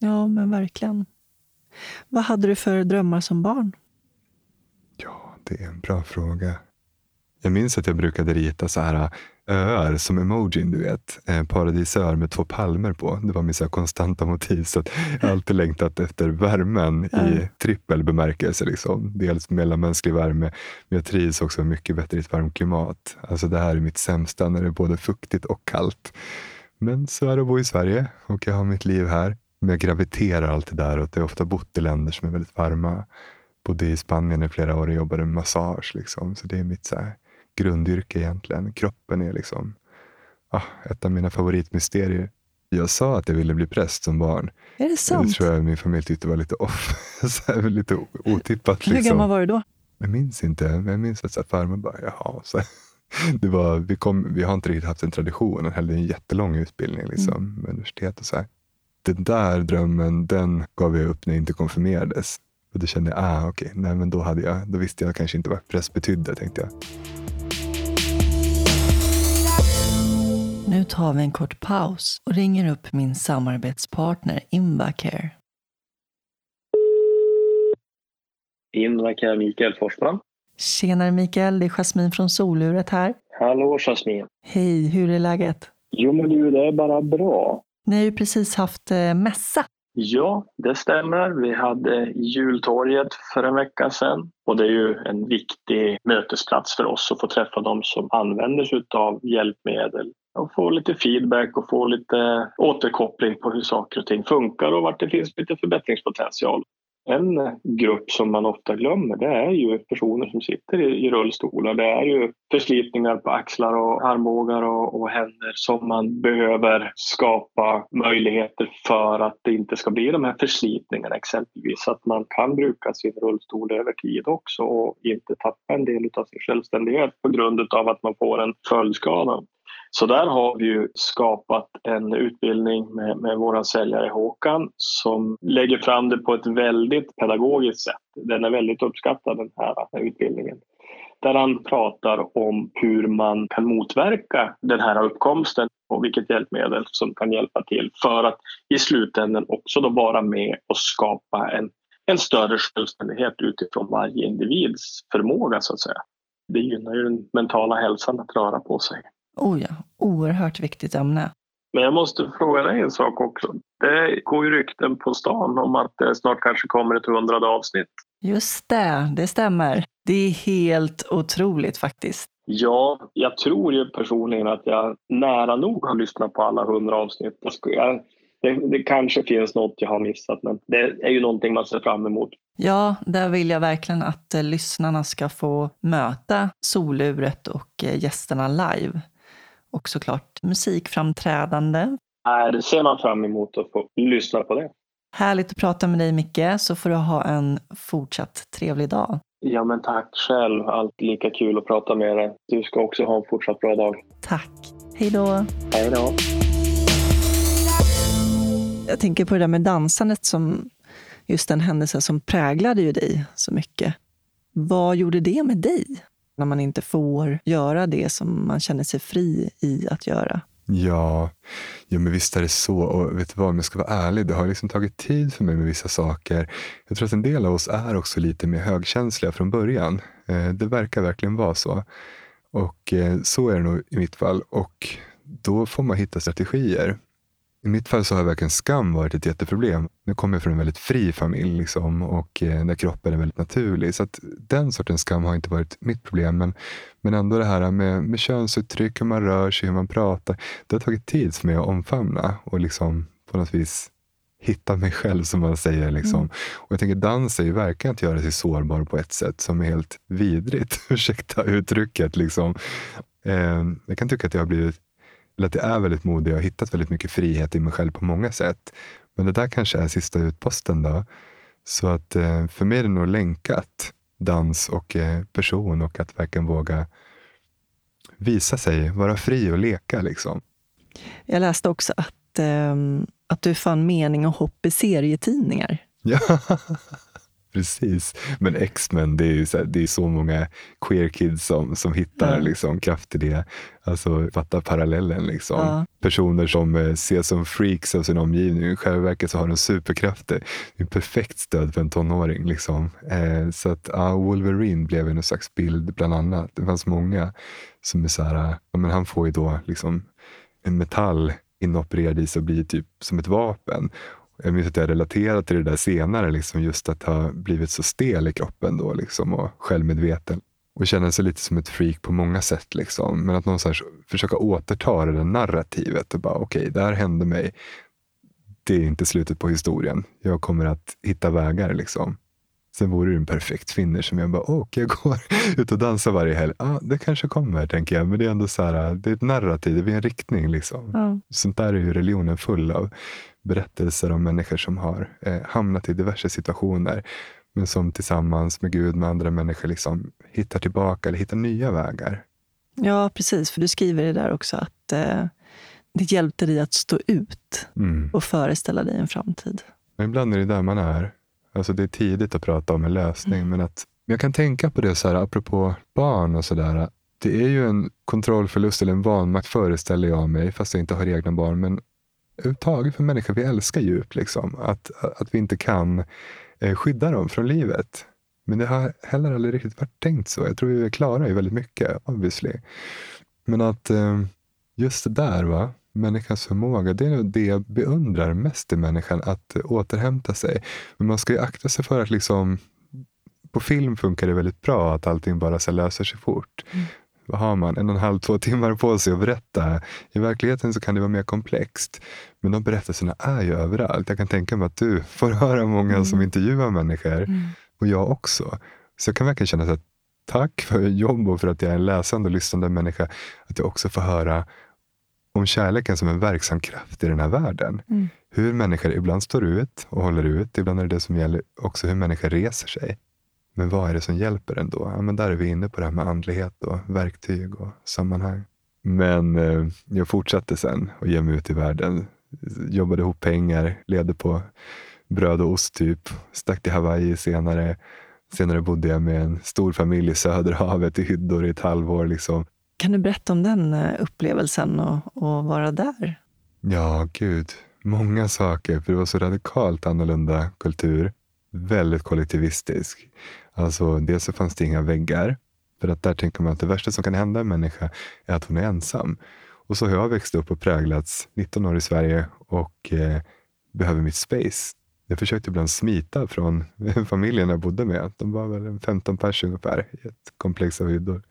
Ja, men verkligen. Vad hade du för drömmar som barn? Ja, det är en bra fråga. Jag minns att jag brukade rita så här öar som emojin, du vet. Eh, paradisöar med två palmer på. Det var min så konstanta motiv. Så jag har alltid längtat efter värmen Ja. i trippel bemärkelse. Liksom. Dels mellanmänsklig värme, men jag trivs också mycket bättre i ett varmt klimat. Alltså det här är mitt sämsta, när det är både fuktigt och kallt. Men så är det att bo i Sverige och jag har mitt liv här. Men jag graviterar alltid där och jag har ofta bott i länder som är väldigt varma. Bodde i Spanien i flera år och jobbade med massage. Liksom. Så det är mitt så här, grundyrke egentligen. Kroppen är liksom ah, ett av mina favoritmysterier. Jag sa att jag ville bli präst som barn. Är det Det sant? tror jag min familj tyckte var lite off. så här, lite otippat. Hur Liksom. gammal var du då? Jag minns inte, men jag minns att så här, farmor bara, jaha. Så, det var, vi, kom, vi har inte riktigt haft en tradition. Hon hade en jättelång utbildning liksom, med universitet och så här. Den där drömmen, den gav jag upp när jag inte konfirmerades. Och då kände jag, ah, okej, nej men då, hade jag, då visste jag kanske inte vad präst betydde, tänkte jag. Nu tar vi en kort paus och ringer upp min samarbetspartner Invacare. Invacare Mikael Forsman. Tjenare Mikael, det är Jasmin från Soluret här. Hallå Jasmin. Hej, hur är läget? Jo men du, det är bara bra. Ni har ju precis haft eh, mässa. Ja, det stämmer. Vi hade jultorget för en vecka sedan och det är ju en viktig mötesplats för oss att få träffa de som använder sig av hjälpmedel och få lite feedback och få lite återkoppling på hur saker och ting funkar och vart det finns lite förbättringspotential. En grupp som man ofta glömmer det är ju personer som sitter i, i rullstolar. Det är ju förslitningar på axlar och armbågar och, och händer som man behöver skapa möjligheter för att det inte ska bli de här förslitningarna exempelvis. Så Att man kan bruka sin rullstol över tid också och inte tappa en del av sin självständighet på grund av att man får en följdskada. Så där har vi ju skapat en utbildning med, med vår säljare Håkan som lägger fram det på ett väldigt pedagogiskt sätt. Den är väldigt uppskattad den här utbildningen. Där han pratar om hur man kan motverka den här uppkomsten och vilket hjälpmedel som kan hjälpa till för att i slutändan också då vara med och skapa en, en större självständighet utifrån varje individs förmåga så att säga. Det gynnar ju den mentala hälsan att röra på sig. Oh ja, oerhört viktigt ämne. Men jag måste fråga dig en sak också. Det går ju rykten på stan om att det snart kanske kommer ett hundrade avsnitt. Just det, det stämmer. Det är helt otroligt faktiskt. Ja, jag tror ju personligen att jag nära nog har lyssnat på alla hundra avsnitt. Jag Det, det kanske finns något jag har missat, men det är ju någonting man ser fram emot. Ja, där vill jag verkligen att eh, lyssnarna ska få möta soluret och eh, gästerna live. Och såklart musikframträdande. Här ser man fram emot att få lyssna på det. Härligt att prata med dig Micke, så får du ha en fortsatt trevlig dag. Ja, men tack själv. Alltid lika kul att prata med dig. Du ska också ha en fortsatt bra dag. Tack. Hej då. Hej då. Jag tänker på det där med dansandet som just den händelse som präglade ju dig så mycket. Vad gjorde det med dig? När man inte får göra det som man känner sig fri i att göra. Ja, ja men visst är det så. Och vet du vad, om jag ska vara ärlig, det har liksom tagit tid för mig med vissa saker. Jag tror att en del av oss är också lite mer högkänsliga från början. Eh, det verkar verkligen vara så. Och eh, så är det nog i mitt fall. Och då får man hitta strategier. I mitt fall så har verkligen skam varit ett jätteproblem. Nu kommer jag från en väldigt fri familj liksom, och eh, där kroppen är väldigt naturlig. Så att den sortens skam har inte varit mitt problem. Men, men ändå det här med, med könsuttryck, hur man rör sig, hur man pratar. Det har tagit tid för mig att omfamna och liksom på något vis hitta mig själv som man säger. Liksom. Mm. Och jag tänker dans är ju verkligen att göra sig sårbar på ett sätt som är helt vidrigt. Ursäkta uttrycket. Liksom. Eh, jag kan tycka att jag har blivit eller att jag är väldigt modig och har hittat väldigt mycket frihet i mig själv på många sätt. Men det där kanske är sista utposten då. Så att eh, för mig är det nog länkat, dans och eh, person och att verkligen våga visa sig, vara fri och leka. Liksom. Jag läste också att, eh, att du fann mening och hopp i serietidningar. Ja, Precis. Men X-Men, det är ju så, det är så många queer kids som, som hittar mm. liksom, kraft i det. Alltså fatta parallellen. Liksom. Ja. Personer som eh, ses som freaks av sin omgivning. I själva verket så har de superkrafter. Det är perfekt stöd för en tonåring. Liksom. Eh, så att ja, Wolverine blev en slags bild bland annat. Det fanns många som är så här, ja, men han får ju då liksom en metall inopererad i sig och blir typ som ett vapen. Jag minns att jag relaterade till det där senare, liksom just att ha blivit så stel i kroppen då liksom, och självmedveten. Och känna sig lite som ett freak på många sätt. Liksom. Men att någonstans försöka återta det där narrativet och bara okej, okay, det här hände mig. Det är inte slutet på historien. Jag kommer att hitta vägar. Liksom. Sen vore det en perfekt finish som jag bara, åh, jag går ut och dansar varje helg. Ja, det kanske kommer, tänker jag. Men det är ändå så här, det är ett narrativ, det är en riktning. Liksom. Mm. Sånt där är ju religionen full av berättelser om människor som har eh, hamnat i diverse situationer men som tillsammans med Gud, med andra människor, liksom hittar tillbaka eller hittar nya vägar. Ja, precis. För du skriver det där också att eh, det hjälpte dig att stå ut mm. och föreställa dig en framtid. Men ibland är det där man är. Alltså det är tidigt att prata om en lösning, mm. men att jag kan tänka på det så här, apropå barn och sådär. Det är ju en kontrollförlust eller en vanmakt föreställer jag mig, fast jag inte har egna barn. Men överhuvudtaget för människor vi älskar djupt. Liksom. Att, att vi inte kan eh, skydda dem från livet. Men det har heller aldrig riktigt varit tänkt så. Jag tror vi är klara väldigt mycket, obviously. Men att eh, just det där, va? människans förmåga, det är nog det jag beundrar mest i människan, att återhämta sig. Men man ska ju akta sig för att liksom på film funkar det väldigt bra att allting bara så löser sig fort. Mm vad har man, en och en halv, två timmar på sig att berätta. I verkligheten så kan det vara mer komplext. Men de berättelserna är ju överallt. Jag kan tänka mig att du får höra många mm. som intervjuar människor. Mm. Och jag också. Så jag kan verkligen känna att tack för jobb och för att jag är en läsande och lyssnande människa. Att jag också får höra om kärleken som en verksam kraft i den här världen. Mm. Hur människor ibland står ut och håller ut. Ibland är det det som gäller också hur människor reser sig. Men vad är det som hjälper ändå? Ja, men där är vi inne på det här med andlighet och verktyg och sammanhang. Men eh, jag fortsatte sen och ge mig ut i världen. Jobbade ihop pengar, levde på bröd och ost typ. Stack till Hawaii senare. Senare bodde jag med en stor familj i Söderhavet i hyddor i ett halvår. Liksom. Kan du berätta om den eh, upplevelsen och, och vara där? Ja, gud. Många saker, för det var så radikalt annorlunda kultur. Väldigt kollektivistisk. Alltså, dels så fanns det inga väggar. För att där tänker man att det värsta som kan hända en människa är att hon är ensam. Och så har jag växt upp och präglats 19 år i Sverige och eh, behöver mitt space. Jag försökte ibland smita från familjen jag bodde med. De var väl 15 pers ungefär i ett komplex av hyddor.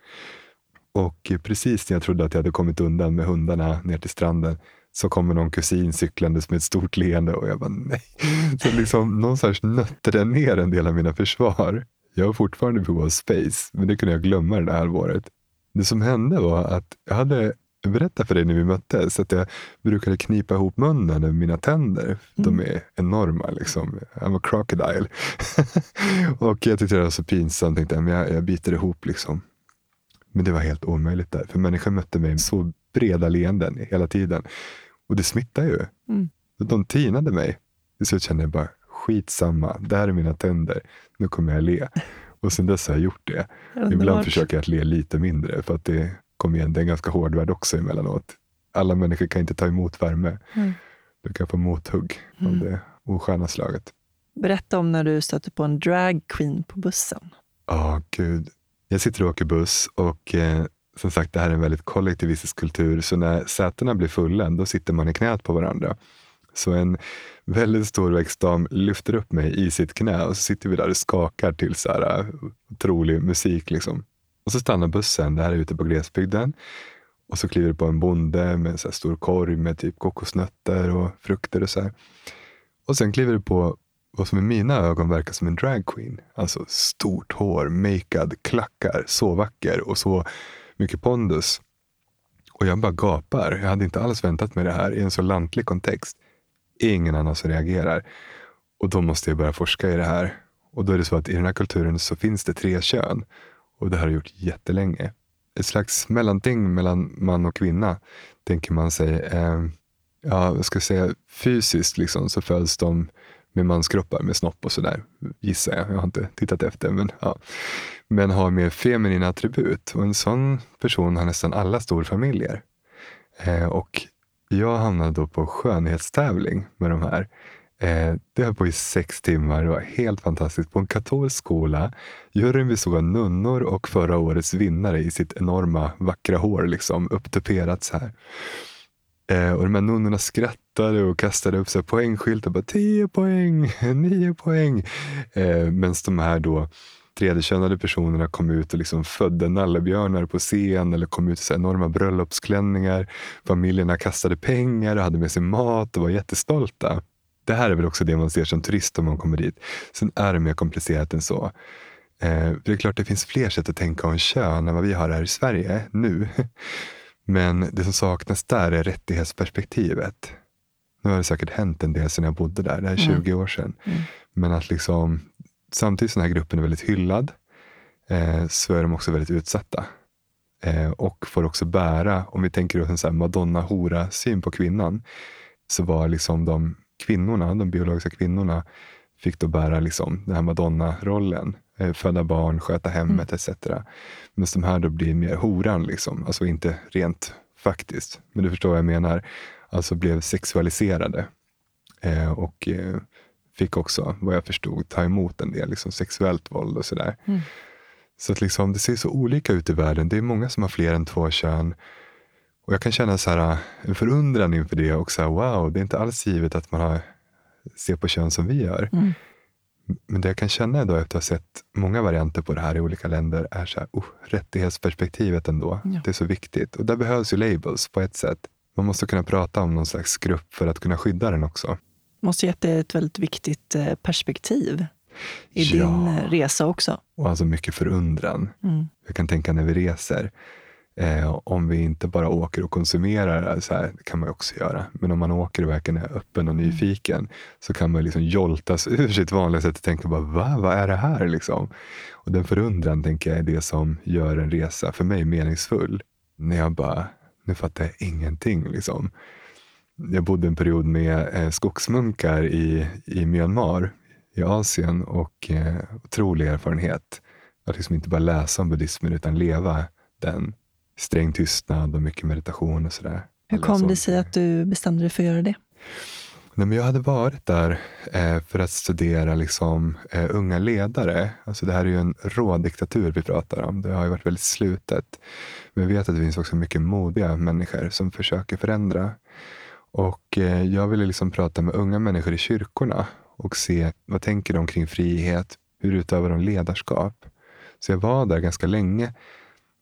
Och precis när jag trodde att jag hade kommit undan med hundarna ner till stranden så kommer någon kusin cyklandes med ett stort leende och jag bara nej. Så liksom sorts nötte den ner en del av mina försvar. Jag har fortfarande behov av space, men det kunde jag glömma det där halvåret. Det som hände var att jag hade berättade för dig när vi möttes att jag brukade knipa ihop munnen över mina tänder. Mm. De är enorma. Liksom. I'm a crocodile. och jag tyckte det var så pinsamt. Tänkte, men jag, jag biter ihop. Liksom. Men det var helt omöjligt där. För människor mötte mig med så breda leenden hela tiden. Och det smittar ju. Mm. De tinade mig. Till slut kände jag bara, skitsamma. Där är mina tänder. Nu kommer jag le. Och sen dess har jag gjort det. Ibland försöker jag att le lite mindre. För att det kom igen, det är en ganska hård värld också emellanåt. Alla människor kan inte ta emot värme. Mm. Du kan få mothugg mm. av det osköna slaget. Berätta om när du stötte på en dragqueen på bussen. Ja, oh, gud. Jag sitter och åker buss och eh, som sagt, det här är en väldigt kollektivistisk kultur. Så när sätena blir fulla, då sitter man i knät på varandra. Så en väldigt stor växtdam lyfter upp mig i sitt knä och så sitter vi där och skakar till så här eh, otrolig musik. Liksom. Och så stannar bussen, det här är ute på glesbygden. Och så kliver det på en bonde med en så stor korg med typ kokosnötter och frukter och så här. Och sen kliver det på vad som i mina ögon verkar som en dragqueen. Alltså stort hår, makead, klackar, så vacker och så mycket pondus. Och jag bara gapar. Jag hade inte alls väntat mig det här i en så lantlig kontext. Ingen annan som reagerar. Och då måste jag börja forska i det här. Och då är det så att i den här kulturen så finns det tre kön. Och det har jag gjort jättelänge. Ett slags mellanting mellan man och kvinna, tänker man sig. Eh, ja, jag ska säga fysiskt liksom, så föds de med manskroppar med snopp och sådär, gissar jag. Jag har inte tittat efter. Men, ja. men har mer feminina attribut. Och en sån person har nästan alla storfamiljer. Eh, och jag hamnade då på skönhetstävling med de här. Eh, det höll på i sex timmar. Det var helt fantastiskt. På en katolsk skola. Juryn bestod av nunnor och förra årets vinnare i sitt enorma vackra hår, liksom upptuperat så här. Eh, och de här nunnorna skrattade och kastade upp så poängskyltar. Bara, 10 poäng, 9 poäng. Eh, Medan de här då tredjekönade personerna kom ut och liksom födde nallebjörnar på scen eller kom ut i så enorma bröllopsklänningar. Familjerna kastade pengar och hade med sig mat och var jättestolta. Det här är väl också det man ser som turist om man kommer dit. Sen är det mer komplicerat än så. Eh, det är klart det finns fler sätt att tänka om kön än vad vi har här i Sverige nu. Men det som saknas där är rättighetsperspektivet. Nu har det säkert hänt en del sedan jag bodde där, det är 20 mm. år sedan. Mm. Men att liksom, samtidigt som den här gruppen är väldigt hyllad, eh, så är de också väldigt utsatta. Eh, och får också bära, om vi tänker oss en madonna-hora-syn på kvinnan, så var liksom de kvinnorna, de biologiska kvinnorna, fick då bära liksom den här madonna-rollen. Eh, föda barn, sköta hemmet mm. etc. Men de här då blir mer horan, liksom. alltså inte rent faktiskt. Men du förstår vad jag menar. Alltså blev sexualiserade. Eh, och eh, fick också, vad jag förstod, ta emot en del liksom, sexuellt våld och sådär. Mm. Så att liksom, det ser så olika ut i världen. Det är många som har fler än två kön. Och jag kan känna så här, en förundran inför det och så här, wow, det är inte alls givet att man har, ser på kön som vi gör. Mm. Men det jag kan känna idag efter att ha sett många varianter på det här i olika länder är så här, oh, rättighetsperspektivet ändå. Ja. Det är så viktigt. Och där behövs ju labels på ett sätt. Man måste kunna prata om någon slags grupp för att kunna skydda den också. Måste gett dig ett väldigt viktigt eh, perspektiv i ja. din eh, resa också. Och alltså mycket förundran. Mm. Jag kan tänka när vi reser. Eh, om vi inte bara åker och konsumerar, så här, det kan man också göra. Men om man åker och verkligen är öppen och nyfiken mm. så kan man liksom joltas ur sitt vanliga sätt och tänka, bara, Va? vad är det här? Liksom. Och den förundran tänker jag är det som gör en resa för mig meningsfull. När jag bara, nu fattar jag ingenting. Liksom. Jag bodde en period med eh, skogsmunkar i, i Myanmar i Asien och eh, otrolig erfarenhet. Att liksom inte bara läsa om buddhismen utan leva den sträng tystnad och mycket meditation och sådär. Hur kom det sig att du bestämde dig för att göra det? Nej, men jag hade varit där eh, för att studera liksom, eh, unga ledare. Alltså det här är ju en rådiktatur vi pratar om. Det har ju varit väldigt slutet. Men vi vet att det finns också mycket modiga människor som försöker förändra. Och eh, jag ville liksom prata med unga människor i kyrkorna och se vad tänker de kring frihet? Hur utövar de ledarskap? Så jag var där ganska länge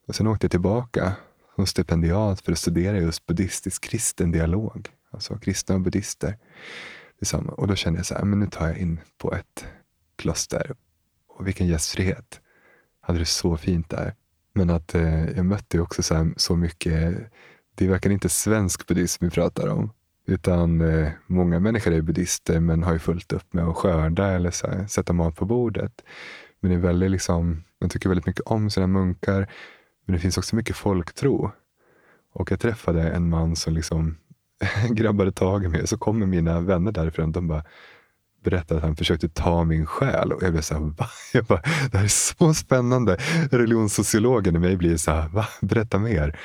och sen åkte jag tillbaka som stipendiat för att studera just buddhistisk kristen dialog. Alltså kristna och buddhister. Liksom, och då kände jag så här, men nu tar jag in på ett kloster. Och vilken gästfrihet. Hade det så fint där. Men att eh, jag mötte också så, här, så mycket det är verkligen inte svensk buddhism vi pratar om. Utan eh, många människor är buddhister men har ju fullt upp med att skörda eller så här, sätta mat på bordet. Men det är väldigt liksom, man tycker väldigt mycket om sina munkar. Men det finns också mycket folktro. Och jag träffade en man som liksom grabbade tag i mig. Så kommer mina vänner därifrån. och De bara berättade att han försökte ta min själ. Och jag blev så här, va? Jag bara, det här är så spännande. Religionssociologen i mig blir så här, va? Berätta mer.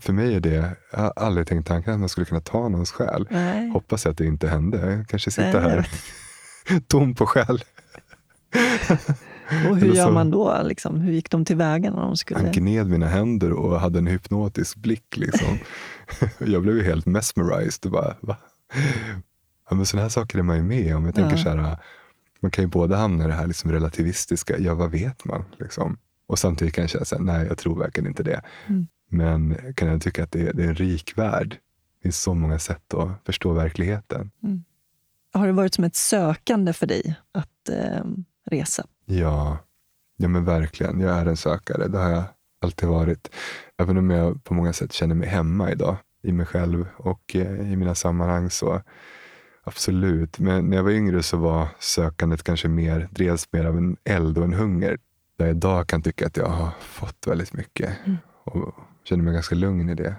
För mig är det, jag har aldrig tänkt tanken att man skulle kunna ta någons själ. Nej. Hoppas att det inte hände. Jag kanske sitter Nej, här tom på själ. Och hur gör man då? Liksom? Hur gick de tillväga när de Han skulle... gned mina händer och hade en hypnotisk blick. Liksom. jag blev ju helt mesmerized. Och bara, va? Ja, men sådana här saker är man ju med om. Jag tänker Ja. så här, man kan ju både hamna i det här liksom relativistiska, ja vad vet man? Liksom. Och samtidigt kan jag känna så här, nej jag tror verkligen inte det. Mm. Men kan jag tycka att det är, det är en rik värld. Det finns så många sätt att förstå verkligheten. Har det varit som ett sökande för dig att eh, resa? Ja, ja men verkligen. Jag är en sökare. Det har jag alltid varit. Även om jag på många sätt känner mig hemma idag i mig själv och eh, i mina sammanhang. så Absolut. Men när jag var yngre så var sökandet kanske mer, drevs mer av en eld och en hunger. Där jag idag kan tycka att jag har fått väldigt mycket och känner mig ganska lugn i det.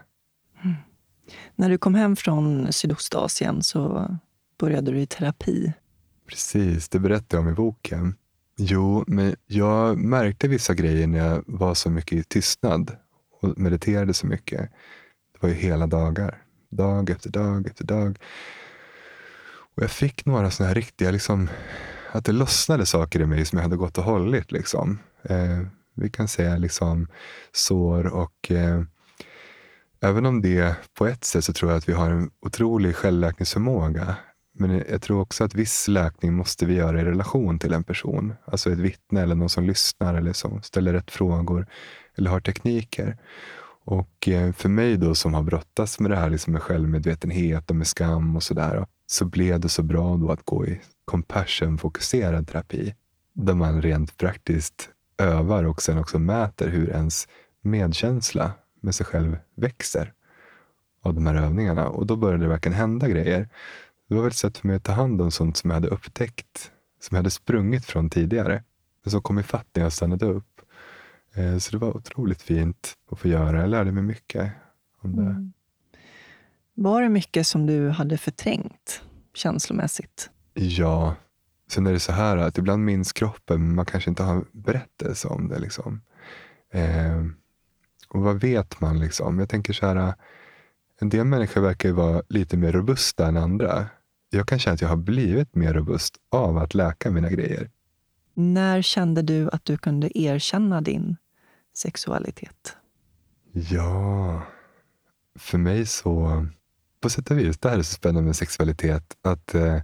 När du kom hem från Sydostasien så började du i terapi. Precis, det berättar jag om i boken. Jo, men jag märkte vissa grejer när jag var så mycket i tystnad och mediterade så mycket. Det var ju hela dagar. Dag efter dag efter dag. Och jag fick några såna här riktiga, liksom, att det lossnade saker i mig som jag hade gått och hållit. Liksom. Eh, vi kan säga liksom sår och eh, även om det på ett sätt så tror jag att vi har en otrolig självläkningsförmåga. Men jag tror också att viss läkning måste vi göra i relation till en person. Alltså ett vittne eller någon som lyssnar eller som ställer rätt frågor eller har tekniker. Och eh, för mig då som har brottats med det här liksom med självmedvetenhet och med skam och sådär. Så blev det så bra då att gå i compassion-fokuserad terapi. Där man rent praktiskt övar och sen också mäter hur ens medkänsla med sig själv växer av de här övningarna. Och då började det verkligen hända grejer. Det var väl ett sätt för mig att ta hand om sånt som jag hade upptäckt, som jag hade sprungit från tidigare. Men som kom ifatt när jag stannade upp. Eh, Så det var otroligt fint att få göra. Jag lärde mig mycket om det. Mm. Var det mycket som du hade förträngt känslomässigt? Ja. Sen är det så här att ibland minns kroppen, men man kanske inte har berättelse om det. Liksom. Eh, och vad vet man? liksom? Jag tänker så här, en del människor verkar ju vara lite mer robusta än andra. Jag kan känna att jag har blivit mer robust av att läka mina grejer. När kände du att du kunde erkänna din sexualitet? Ja, för mig så, på sätt och vis, det här är så spännande med sexualitet, att eh,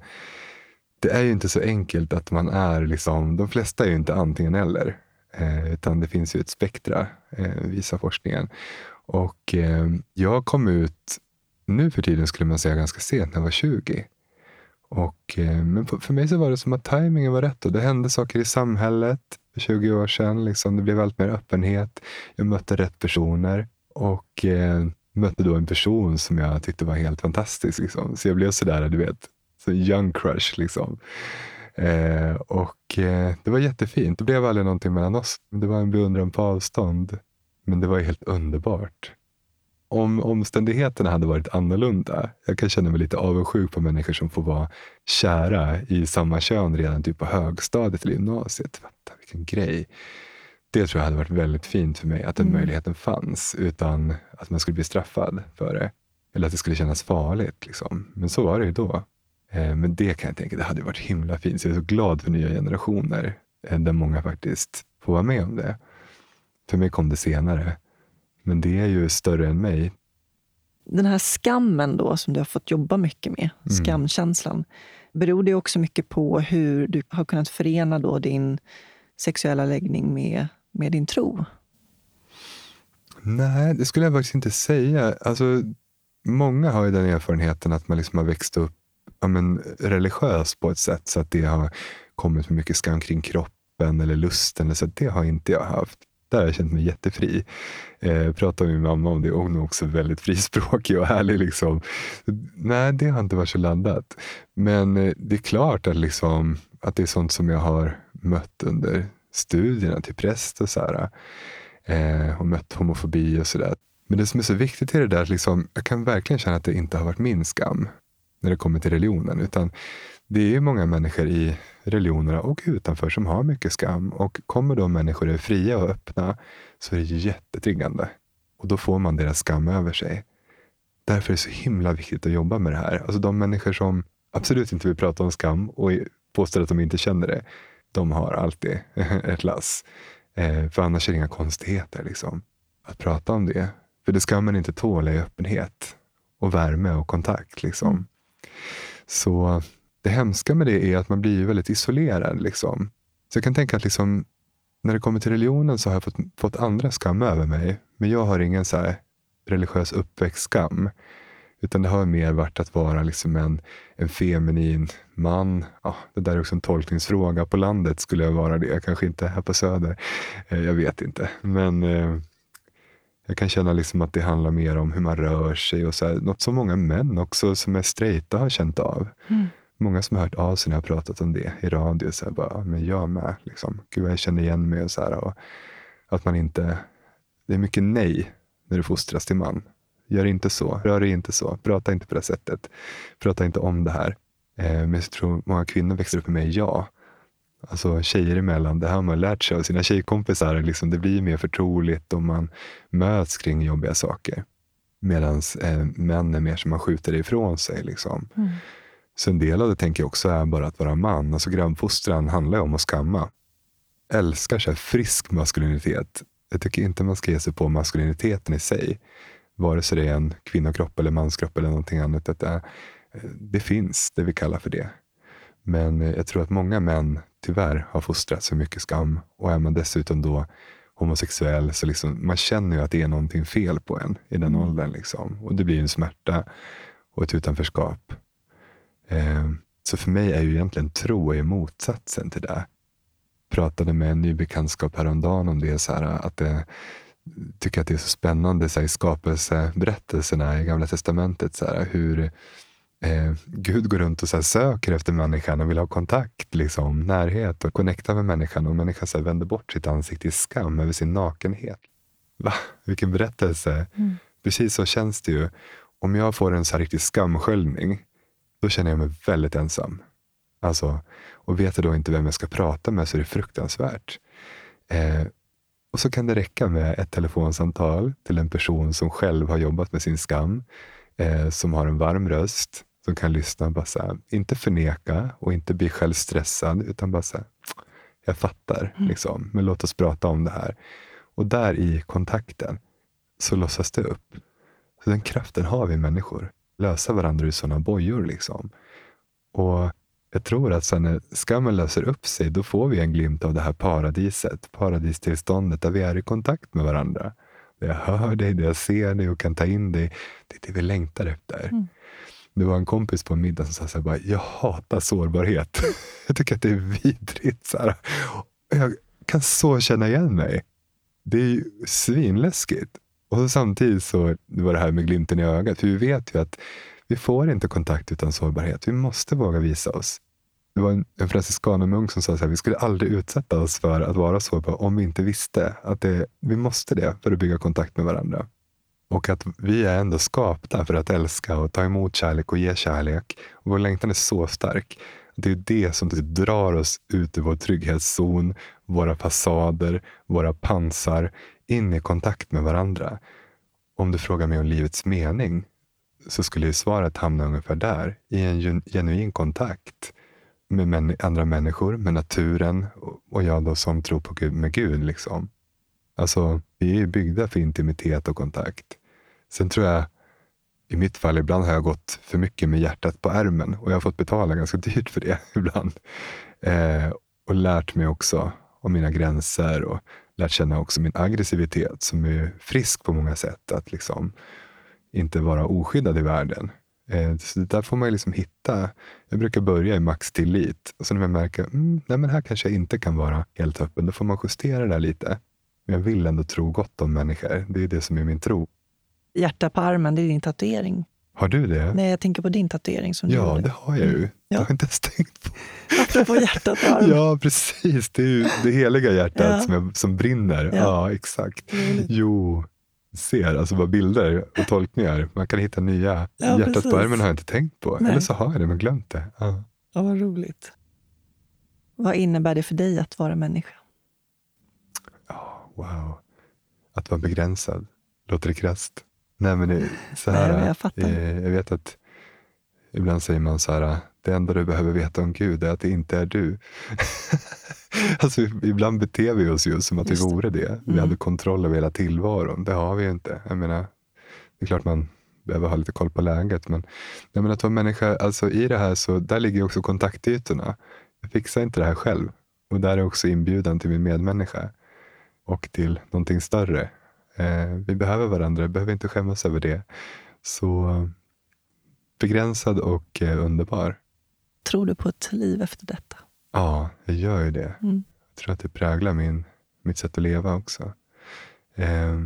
det är ju inte så enkelt att man är, liksom, de flesta är ju inte antingen eller, eh, utan det finns ju ett spektra, eh, visar forskningen. Och eh, jag kom ut, nu för tiden skulle man säga ganska sent, när jag var 20. Och, eh, men för mig så var det som att tajmingen var rätt och det hände saker i samhället för 20 år sedan. Liksom, det blev allt mer öppenhet. Jag mötte rätt personer och eh, mötte då en person som jag tyckte var helt fantastisk. Liksom. Så jag blev sådär, du vet, så young crush. Liksom. Eh, och eh, det var jättefint. Det blev aldrig någonting mellan oss. Det var en beundran på avstånd. Men det var helt underbart. Om omständigheterna hade varit annorlunda, jag kan känna mig lite avundsjuk på människor som får vara kära i samma kön redan typ på högstadiet eller gymnasiet. Vänta, vilken grej. Det tror jag hade varit väldigt fint för mig, att den Mm. möjligheten fanns utan att man skulle bli straffad för det. Eller att det skulle kännas farligt. Liksom. Men så var det ju då. Eh, Men det kan jag tänka, det hade varit himla fint. Så jag är så glad för nya generationer, eh, där många faktiskt får vara med om det. För mig kom det senare. Men det är ju större än mig. Den här skammen då som du har fått jobba mycket med, Mm. skamkänslan, beror det också mycket på hur du har kunnat förena då din sexuella läggning med, med din tro? Nej, det skulle jag faktiskt inte säga. Alltså, många har ju den erfarenheten att man liksom har växt upp ja, men, religiös på ett sätt så att det har kommit med mycket skam kring kroppen eller lusten. Så att det har inte jag haft. Där har jag känt mig jättefri. Eh, pratade med min mamma om det och hon är också väldigt frispråkig och härlig. Liksom. Nej, det har inte varit så laddat. Men eh, det är klart att, liksom, att det är sånt som jag har mött under studierna till präst och så här, eh, och mött homofobi och sådär. Men det som är så viktigt är det där, liksom, jag kan verkligen känna att det inte har varit min skam när det kommer till religionen. Utan det är ju många människor i religionerna och utanför som har mycket skam. Och kommer då människor är fria och öppna så är det jättetriggande. Och då får man deras skam över sig. Därför är det så himla viktigt att jobba med det här. Alltså de människor som absolut inte vill prata om skam och påstår att de inte känner det, de har alltid ett lass. Eh, för annars är det inga konstigheter liksom, att prata om det. För det ska man inte tåla i öppenhet och värme och kontakt. Liksom. Så det hemska med det är att man blir väldigt isolerad. Liksom. Så jag kan tänka att liksom, när det kommer till religionen så har jag fått, fått andra skam över mig. Men jag har ingen så här religiös uppväxtskam. Utan det har mer varit att vara liksom en, en feminin man. Ja, det där är också en tolkningsfråga. På landet skulle jag vara det, kanske inte här på Söder. Eh, jag vet inte. Men eh, jag kan känna liksom att det handlar mer om hur man rör sig. och så här, Något som många män också som är straighta har känt av. Mm. Många som har hört av sig när jag har pratat om det i radio. Så här, bara, men jag med. Liksom. Gud vad jag känner igen mig. Och så här, och att man inte... Det är mycket nej när du fostras till man. Gör inte så, rör dig inte så, prata inte på det sättet. Prata inte om det här. Eh, men jag tror många kvinnor växer upp med ja. Alltså tjejer emellan, det har man lärt sig av sina tjejkompisar. Liksom, det blir mer förtroligt och man möts kring jobbiga saker. Medan eh, män är mer som man skjuter ifrån sig. Liksom. Mm. Så en del av det tänker jag också är bara att vara man. Alltså grannfostran handlar ju om att skamma. Älskar så frisk maskulinitet. Jag tycker inte man ska ge sig på maskuliniteten i sig vare sig det är en kvinnokropp eller manskropp eller någonting annat. Det, det finns, det vi kallar för det. Men jag tror att många män tyvärr har fostrats för mycket skam. Och är man dessutom då homosexuell så liksom, man känner ju att det är någonting fel på en i den mm. åldern. Liksom. Och det blir en smärta och ett utanförskap. Eh, så för mig är ju egentligen tro är motsatsen till det. Pratade med en ny bekantskap häromdagen om det, så här, att det, tycker att det är så spännande så här, i skapelseberättelserna i Gamla Testamentet. Så här, hur eh, Gud går runt och så här, söker efter människan och vill ha kontakt, liksom, närhet och connecta med människan. Och människan så här, vänder bort sitt ansikte i skam över sin nakenhet. Va? Vilken berättelse! Mm. Precis så känns det ju. Om jag får en så här riktig skamsköljning, då känner jag mig väldigt ensam. Alltså, och vet jag då inte vem jag ska prata med så är det fruktansvärt. Eh, och så kan det räcka med ett telefonsamtal till en person som själv har jobbat med sin skam, eh, som har en varm röst, som kan lyssna bara här, inte förneka och inte bli själv stressad, utan bara så här, jag fattar, mm. liksom, men låt oss prata om det här. Och där i kontakten så låtsas det upp. Så den kraften har vi människor. Lösa varandra ur sådana bojor. Liksom. Och jag tror att sen när skammen löser upp sig, då får vi en glimt av det här paradiset, paradistillståndet där vi är i kontakt med varandra. Där jag hör dig, där jag ser dig och kan ta in dig. Det är det vi längtar efter. Mm. Det var en kompis på en middag som sa så här, bara, jag hatar sårbarhet. jag tycker att det är vidrigt. Så här. Jag kan så känna igen mig. Det är ju svinläskigt. Och så samtidigt så det var det här med glimten i ögat. För vi vet ju att vi får inte kontakt utan sårbarhet. Vi måste våga visa oss. Det var en, en franciskanermunk som sa att vi skulle aldrig utsätta oss för att vara sårbara om vi inte visste att det, vi måste det för att bygga kontakt med varandra. Och att vi är ändå skapta för att älska och ta emot kärlek och ge kärlek. Och vår längtan är så stark. Det är det som drar oss ut ur vår trygghetszon, våra fasader, våra pansar, in i kontakt med varandra. Om du frågar mig om livets mening så skulle svaret hamna ungefär där. I en genuin kontakt med män, andra människor, med naturen och jag då som tror på Gud, med Gud. Liksom. Alltså, vi är ju byggda för intimitet och kontakt. Sen tror jag, i mitt fall, ibland har jag gått för mycket med hjärtat på ärmen och jag har fått betala ganska dyrt för det ibland. Eh, och lärt mig också om mina gränser och lärt känna också min aggressivitet som är frisk på många sätt. Att liksom inte vara oskyddad i världen. Eh, så där får man liksom hitta. Jag brukar börja i max tillit och sen när jag märker mm, nej men här kanske jag inte kan vara helt öppen, då får man justera det där lite. Men jag vill ändå tro gott om människor. Det är det som är min tro. Hjärta på armen, det är din tatuering. Har du det? Nej, jag tänker på din tatuering som du Ja, gjorde. det har jag ju. Mm. Det Ja. har jag inte ens tänkt på. Apropå hjärtat på armen. Ja, precis. Det är ju det heliga hjärtat Ja. som, jag, som brinner. Ja, Ja. exakt. Roligt. Jo, ser, alltså bara bilder och tolkningar. Man kan hitta nya. Ja, Hjärtat precis. på ärmen har jag inte tänkt på. Nej. Eller så har jag det, men glömt det. Ja. Ja, vad roligt. Vad innebär det för dig att vara människa? Ja, wow. Att vara begränsad. Låter det krasst? Nej, men det så Nej, här. men jag fattar. eh, jag vet att ibland säger man så här. Det enda du behöver veta om Gud är att det inte är du. alltså, ibland beter vi oss ju som att Just vi det. vore det. Vi Mm. hade kontroll över hela tillvaron. Det har vi ju inte. Jag menar, det är klart man behöver ha lite koll på läget. Men, nej, men att vara människa, alltså i det här så där ligger också kontaktytorna. Jag fixar inte det här själv. Och där är också inbjudan till min medmänniska. Och till någonting större. Eh, vi behöver varandra, vi behöver inte skämmas över det. Så begränsad och eh, underbar. Tror du på ett liv efter detta? Ja, jag gör ju det. Mm. Jag tror att det präglar min, mitt sätt att leva också. Eh,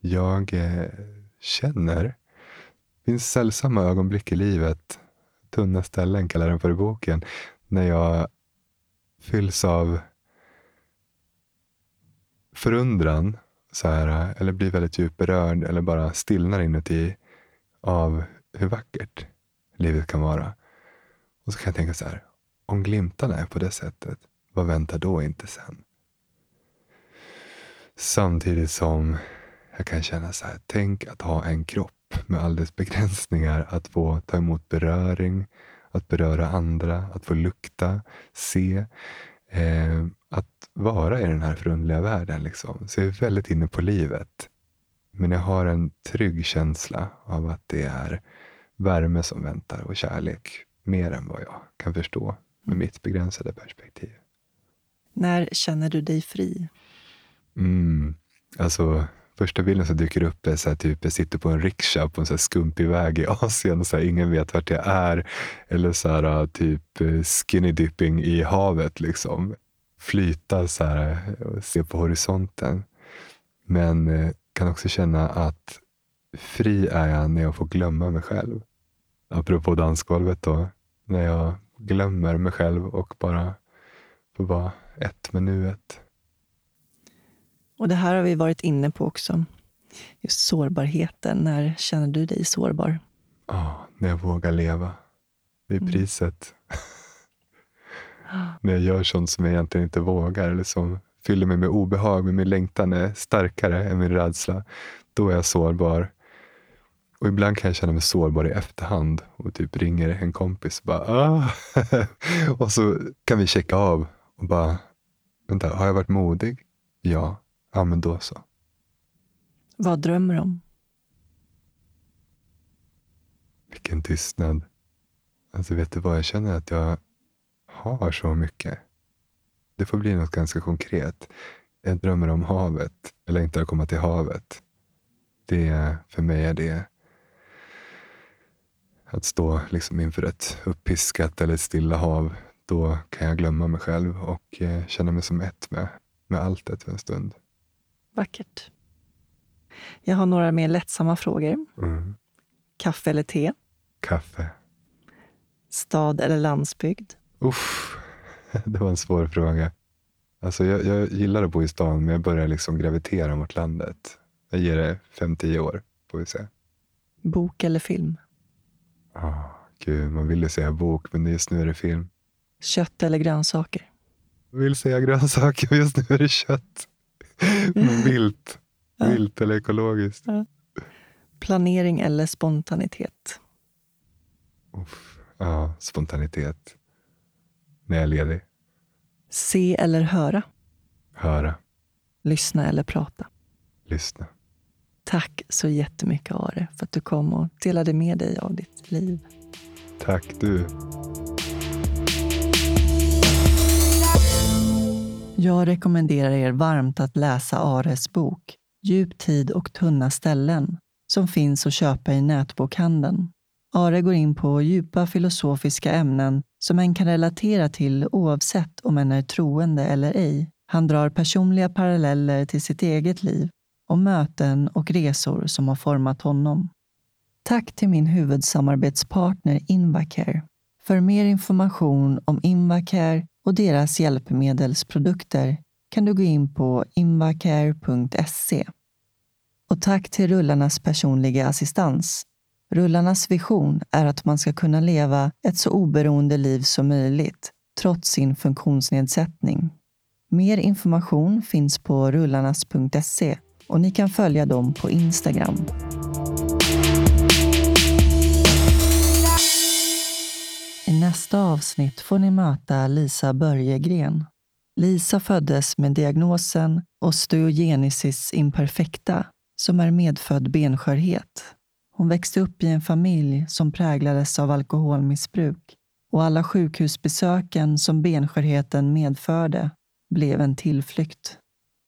jag känner, det finns sällsamma ögonblick i livet, tunna ställen kallar den för i boken, när jag fylls av förundran, så här, eller blir väldigt djupt berörd eller bara stillnar inuti av hur vackert livet kan vara. Och så kan jag tänka så här, om glimtarna är på det sättet, vad väntar då inte sen? Samtidigt som jag kan känna så här, tänk att ha en kropp med all dess begränsningar, att få ta emot beröring, att beröra andra, att få lukta, se, eh, vara i den här förundliga världen. Liksom. Så jag är väldigt inne på livet. Men jag har en trygg känsla av att det är värme som väntar och kärlek, mer än vad jag kan förstå med mitt begränsade perspektiv. När känner du dig fri? Mm. Alltså, första bilden som dyker upp är så här, typ, jag sitter på en rikscha på en så här skumpig väg i Asien och så här, ingen vet vart jag är. Eller så här, typ eh, skinny dipping i havet. Liksom. Flyta så här, och se på horisonten. Men eh, kan också känna att fri är jag när jag får glömma mig själv. Apropå dansgolvet då. När jag glömmer mig själv och bara får vara ett med nuet. Och det här har vi varit inne på också. Just sårbarheten. När känner du dig sårbar? Ja, när jag vågar leva. Det är Mm. priset. När jag gör sånt som jag egentligen inte vågar eller som fyller mig med obehag, men min längtan är starkare än min rädsla. Då är jag sårbar. Och ibland kan jag känna mig sårbar i efterhand och typ ringer en kompis och bara ah! Och så kan vi checka av och bara, vänta, har jag varit modig? Ja, ja men då så. Vad drömmer du om? Vilken tystnad. Alltså vet du vad, jag känner att jag har så mycket. Det får bli något ganska konkret. Jag drömmer om havet. Jag längtar att komma till havet. Det, för mig är det att stå liksom inför ett uppiskat eller ett stilla hav. Då kan jag glömma mig själv och eh, känna mig som ett med, med alltet för en stund. Vackert. Jag har några mer lättsamma frågor. Mm. Kaffe eller te? Kaffe. Stad eller landsbygd? Uff, det var en svår fråga. Alltså jag, jag gillar att bo i stan, men jag börjar liksom gravitera mot landet. Jag ger det fem tio år, får vi se. Bok eller film? Ah, gud, man vill ju säga bok, men just nu är det film. Kött eller grönsaker? Jag vill säga grönsaker, men just nu är det kött. Men vilt. Ja. Vilt eller ekologiskt. Planering eller spontanitet? Uff. Ja, spontanitet. När jag är ledig. Se eller höra? Höra, Lyssna eller prata? lyssna. Tack så jättemycket Are för att du kom och delade med dig av ditt liv. Tack du. Jag rekommenderar er varmt att läsa Ares bok Djup tid och tunna ställen som finns att köpa i nätbokhandeln. Are går in på djupa filosofiska ämnen som en kan relatera till oavsett om en är troende eller ej. Han drar personliga paralleller till sitt eget liv och möten och resor som har format honom. Tack till min huvudsamarbetspartner Invacare. För mer information om Invacare och deras hjälpmedelsprodukter kan du gå in på invacare.se. Och tack till Rullarnas personliga assistans. Rullarnas vision är att man ska kunna leva ett så oberoende liv som möjligt trots sin funktionsnedsättning. Mer information finns på rullarnas.se och ni kan följa dem på Instagram. I nästa avsnitt får ni möta Lisa Börjegren. Lisa föddes med diagnosen osteogenesis imperfecta som är medfödd benskörhet. Hon växte upp i en familj som präglades av alkoholmissbruk och alla sjukhusbesöken som benskörheten medförde blev en tillflykt.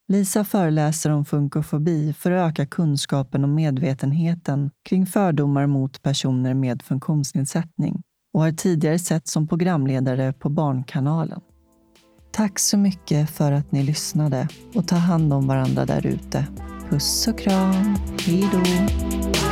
Lisa föreläser om funkofobi för att öka kunskapen och medvetenheten kring fördomar mot personer med funktionsnedsättning och har tidigare sett som programledare på Barnkanalen. Tack så mycket för att ni lyssnade och ta hand om varandra där ute. Puss och kram. Hej då!